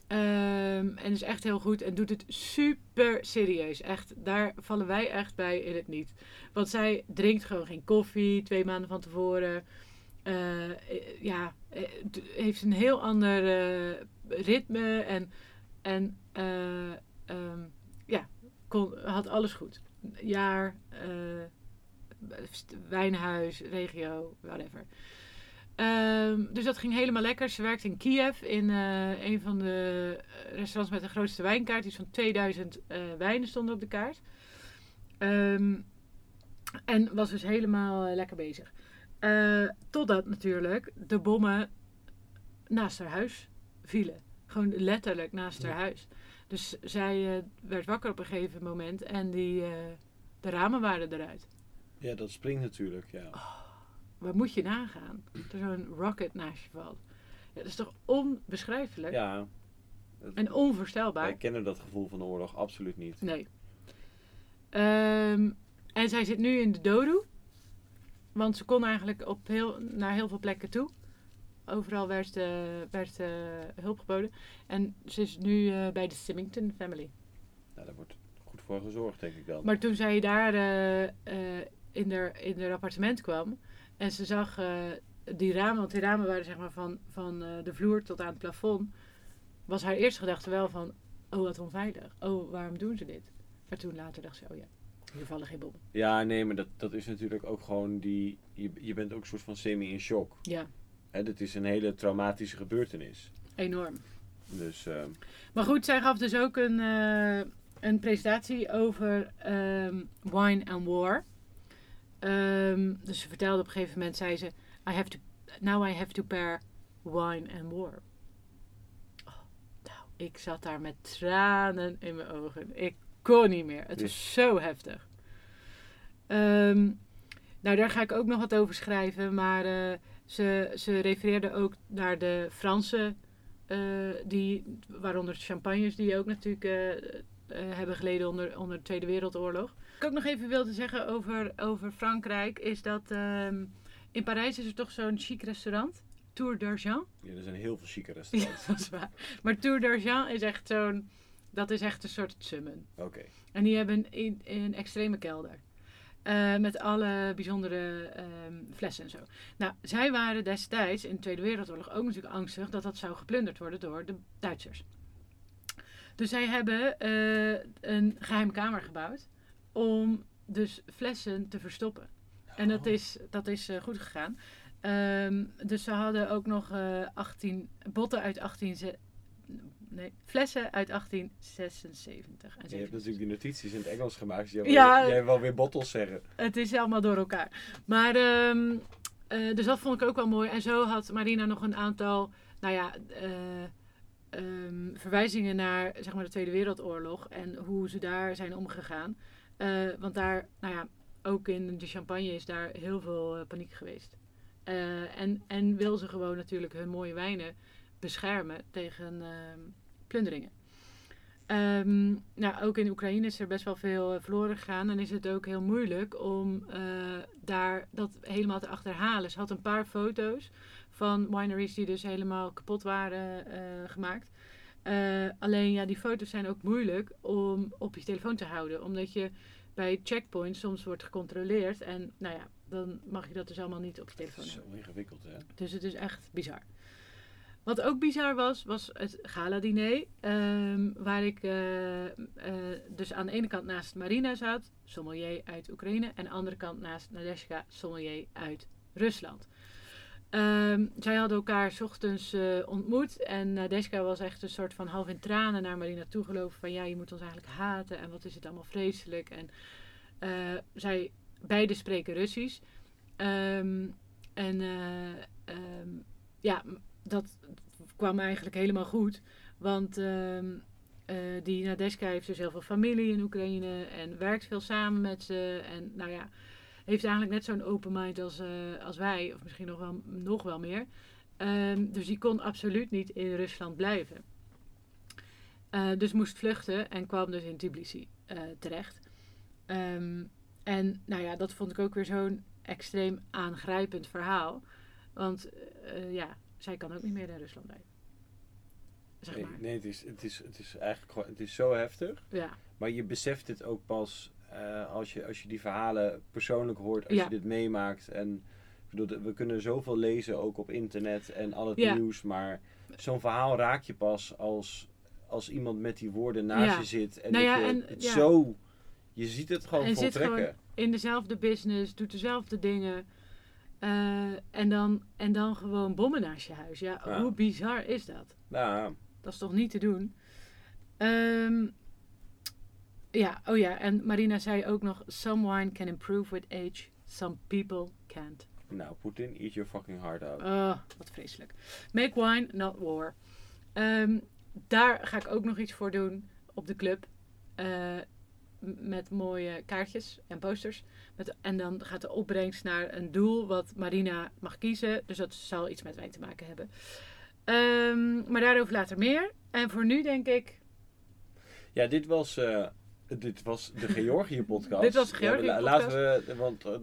Ehm, en is echt heel goed en doet het super serieus. Echt, daar vallen wij echt bij in het niet. Want zij drinkt gewoon geen koffie twee maanden van tevoren. Eh, ja, eh, heeft een heel ander ritme en, en eh, ehm, ja, kon, had alles goed. Jaar, wijnhuis, regio, whatever. Ehm, dus dat ging helemaal lekker. Ze werkte in Kiev in eh, een van de eh, restaurants met de grootste wijnkaart. Iets van 2000 eh, wijnen stonden op de kaart. Ehm, en was dus helemaal lekker bezig. Totdat natuurlijk de bommen naast haar huis vielen. Gewoon letterlijk naast Ja. haar huis. Dus zij werd wakker op een gegeven moment en die, de ramen waren eruit. Ja, dat springt natuurlijk, ja. Waar moet je nagaan? Dat er zo'n rocket naast je valt. Ja, dat is toch onbeschrijfelijk Ja, en onvoorstelbaar? wij kennen dat gevoel van de oorlog absoluut niet. Nee. Ehm, en zij zit nu in de dodo. Want ze kon eigenlijk op heel, naar heel veel plekken toe. Overal werd, eh, werd eh, hulp geboden. En ze is nu eh, bij de Symington family. Nou, daar wordt goed voor gezorgd, denk ik dan. Maar toen zij daar in, haar, in haar appartement kwam en ze zag eh, die ramen, want die ramen waren zeg maar van, van eh, de vloer tot aan het plafond, was haar eerste gedachte wel van, oh wat onveilig, oh waarom doen ze dit? Maar toen later dacht ze, oh ja, hier vallen geen bommen. Ja, nee, maar dat, dat is natuurlijk ook gewoon die... Je, je bent ook een soort van semi in shock. Ja, Hè, dit is een hele traumatische gebeurtenis. enorm. Dus eh, Maar goed, zij gaf dus ook een, een presentatie over ehm, wine and war. Ehm, dus ze vertelde op een gegeven moment, zei ze, I have to, now I have to pair wine and war. Oh, nou, ik zat daar met tranen in mijn ogen. Ik kon niet meer. Het was zo heftig. Ehm, nou, daar ga ik ook nog wat over schrijven. Maar eh, ze, ze refereerde ook naar de Franse eh, die, waaronder de champagnes, die ook natuurlijk eh, hebben geleden onder, onder de Tweede Wereldoorlog. Wat ik ook nog even wilde zeggen over, over Frankrijk, is dat ehm, in Parijs is er toch zo'n chic restaurant, Tour d'Argent. ja, er zijn heel veel chique Ja, restaurants. dat is waar. Maar Tour d'Argent is echt zo'n, dat is echt een soort summen. Oké. En die hebben een, een extreme kelder. Eh, met alle bijzondere ehm, flessen en zo. Nou, zij waren destijds in de Tweede Wereldoorlog ook natuurlijk angstig dat dat zou geplunderd worden door de Duitsers. Dus zij hebben eh, een geheime kamer gebouwd om dus flessen te verstoppen. En dat is, dat is eh, goed gegaan. Ehm, dus ze hadden ook nog eh 18 botten uit 18... ze- Nee, flessen uit 1876 en Je hebt 77. natuurlijk die notities in het Engels gemaakt. Dus jij, wil, Ja. jij wil weer bottles zeggen. Het is allemaal door elkaar. Maar, ehm, eh, dus dat vond ik ook wel mooi. En zo had Marina nog een aantal, nou ja, eh, ehm, verwijzingen naar zeg maar, de Tweede Wereldoorlog en hoe ze daar zijn omgegaan. Eh, want daar, nou ja, ook in de champagne is daar heel veel eh, paniek geweest. Eh, en, en wil ze gewoon natuurlijk hun mooie wijnen beschermen tegen ehm, plunderingen. Ehm, nou, ook in Oekraïne is er best wel veel verloren gegaan. En is het ook heel moeilijk om daar dat helemaal te achterhalen. Ze had een paar foto's van wineries die dus helemaal kapot waren gemaakt. Eh, alleen ja, die foto's zijn ook moeilijk om op je telefoon te houden. Omdat je bij checkpoints soms wordt gecontroleerd. En nou ja, dan mag je dat dus allemaal niet op je telefoon Zo hebben. ingewikkeld, hè? Dus het is echt bizar. Wat ook bizar was, was het gala-diner. ehm, waar ik eh, eh, dus aan de ene kant naast Marina zat, sommelier uit Oekraïne. En aan de andere kant naast Nadeshka, sommelier uit Rusland. Ehm, zij hadden elkaar 's ochtends eh, ontmoet. En Nadeshka was echt een soort van half in tranen naar Marina toegelopen. Van ja, je moet ons eigenlijk haten. En wat is het allemaal vreselijk. En eh, zij, beide spreken Russisch. Ehm, en eh, ehm, ja, dat kwam eigenlijk helemaal goed. Want eh, die Nadeshka heeft dus heel veel familie in Oekraïne. En werkt veel samen met ze. En nou ja, heeft eigenlijk net zo'n open mind als, eh, als wij. Of misschien nog wel, nog wel meer. Ehm, dus die kon absoluut niet in Rusland blijven. Eh, dus moest vluchten en kwam dus in Tbilisi eh, terecht. Ehm, en nou ja, dat vond ik ook weer zo'n extreem aangrijpend verhaal. Want ja, zij kan ook niet meer in Rusland blijven. Zeg Nee, maar. nee het, is, het, is, het is eigenlijk gewoon, het is zo heftig. Ja, Maar je beseft het ook pas eh, als, je, als je die verhalen persoonlijk hoort, als Ja. je dit meemaakt. En ik bedoel, we kunnen zoveel lezen, ook op internet en al het Ja. nieuws. Maar zo'n verhaal raak je pas als, als iemand met die woorden naast Ja. je zit. En Nou dat je en- het zo... Je ziet het gewoon En zit voltrekken. in dezelfde business, doet dezelfde dingen. eh, en, dan, en dan gewoon bommen naast je huis. Ja, hoe bizar is dat? Nou, Dat is toch niet te doen? Ehm, ja, oh ja, en Marina zei ook nog: Some wine can improve with age, some people can't. nou, Poetin, eat your fucking heart out. Oh, wat vreselijk. Make wine, not war. Ehm, daar ga ik ook nog iets voor doen op de club. Eh, met mooie kaartjes en posters. Met, en dan gaat de opbrengst naar een doel wat Marina mag kiezen. Dus dat zal iets met wijn te maken hebben. Ehm, maar daarover later meer. En voor nu denk ik... Ja, dit was, eh, dit was de Georgië-podcast. Dit was de Ja, la- Georgië-podcast. laten we, want eh, eh,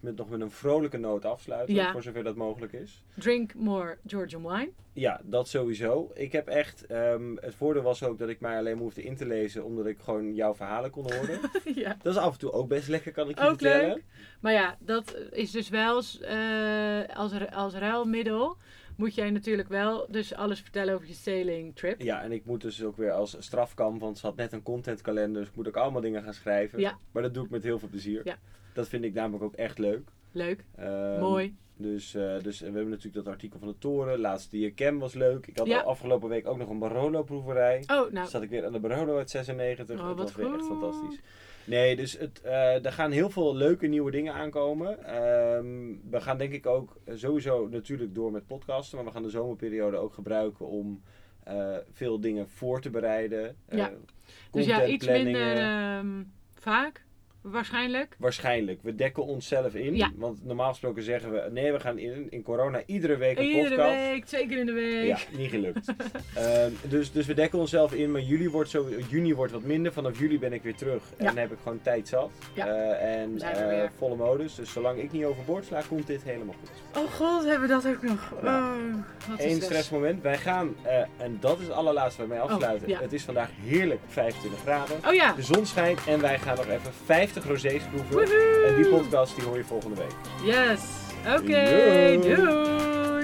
met, nog met een vrolijke noot afsluiten, Ja. voor zover dat mogelijk is. Drink more Georgian wine. Ja, dat sowieso. Ik heb echt, ehm, het voordeel was ook dat ik mij alleen hoefde in te lezen, omdat ik gewoon jouw verhalen kon horen. ja. dat is af en toe ook best lekker, kan ik je Ook vertellen. leuk. Maar ja, dat is dus wel eh, als, als ruilmiddel moet jij natuurlijk wel dus alles vertellen over je sailing trip. Ja, en ik moet dus ook weer als strafkamp, want ze had net een contentkalender, dus ik moet ook allemaal dingen gaan schrijven. Ja. Maar dat doe ik met heel veel plezier. Ja. Dat vind ik namelijk ook echt leuk. Leuk, Ehm, mooi. Dus, eh, dus we hebben natuurlijk dat artikel van de toren. Laatst die Cam was leuk. Ik had Ja. al afgelopen week ook nog een Barolo proeverij. Oh, nou, Dan zat ik weer aan de Barolo uit 96. Oh, dat was weer echt fantastisch. Nee, dus het, eh, er gaan heel veel leuke nieuwe dingen aankomen. Ehm, we gaan denk ik ook sowieso natuurlijk door met podcasten. Maar we gaan de zomerperiode ook gebruiken om eh, veel dingen voor te bereiden. Ja. dus ja, iets minder ehm, vaak, waarschijnlijk. Waarschijnlijk. We dekken onszelf in. Ja. Want normaal gesproken zeggen we... Nee, we gaan in, in corona iedere week een Iedere podcast. week, twee keer in de week. Ja, niet gelukt. Ehm, dus, dus we dekken onszelf in, maar juli wordt, zo, juni wordt wat minder. Vanaf juli ben ik weer terug. En dan heb ik gewoon tijd zat. Ja. Eh, en eh, volle modus. Dus zolang ik niet overboord sla, komt dit helemaal goed. Oh god, hebben we dat ook nog. Oh, wat Eén stressmoment. Wij gaan, eh, en dat is het allerlaatste waarmee afsluiten. Oh, ja. Het is vandaag heerlijk 25 graden. Oh ja, De zon schijnt en wij gaan nog even 50 rosés proeven. Woehoe. En die podcast die hoor je volgende week. yes. Oké, Yo. doei.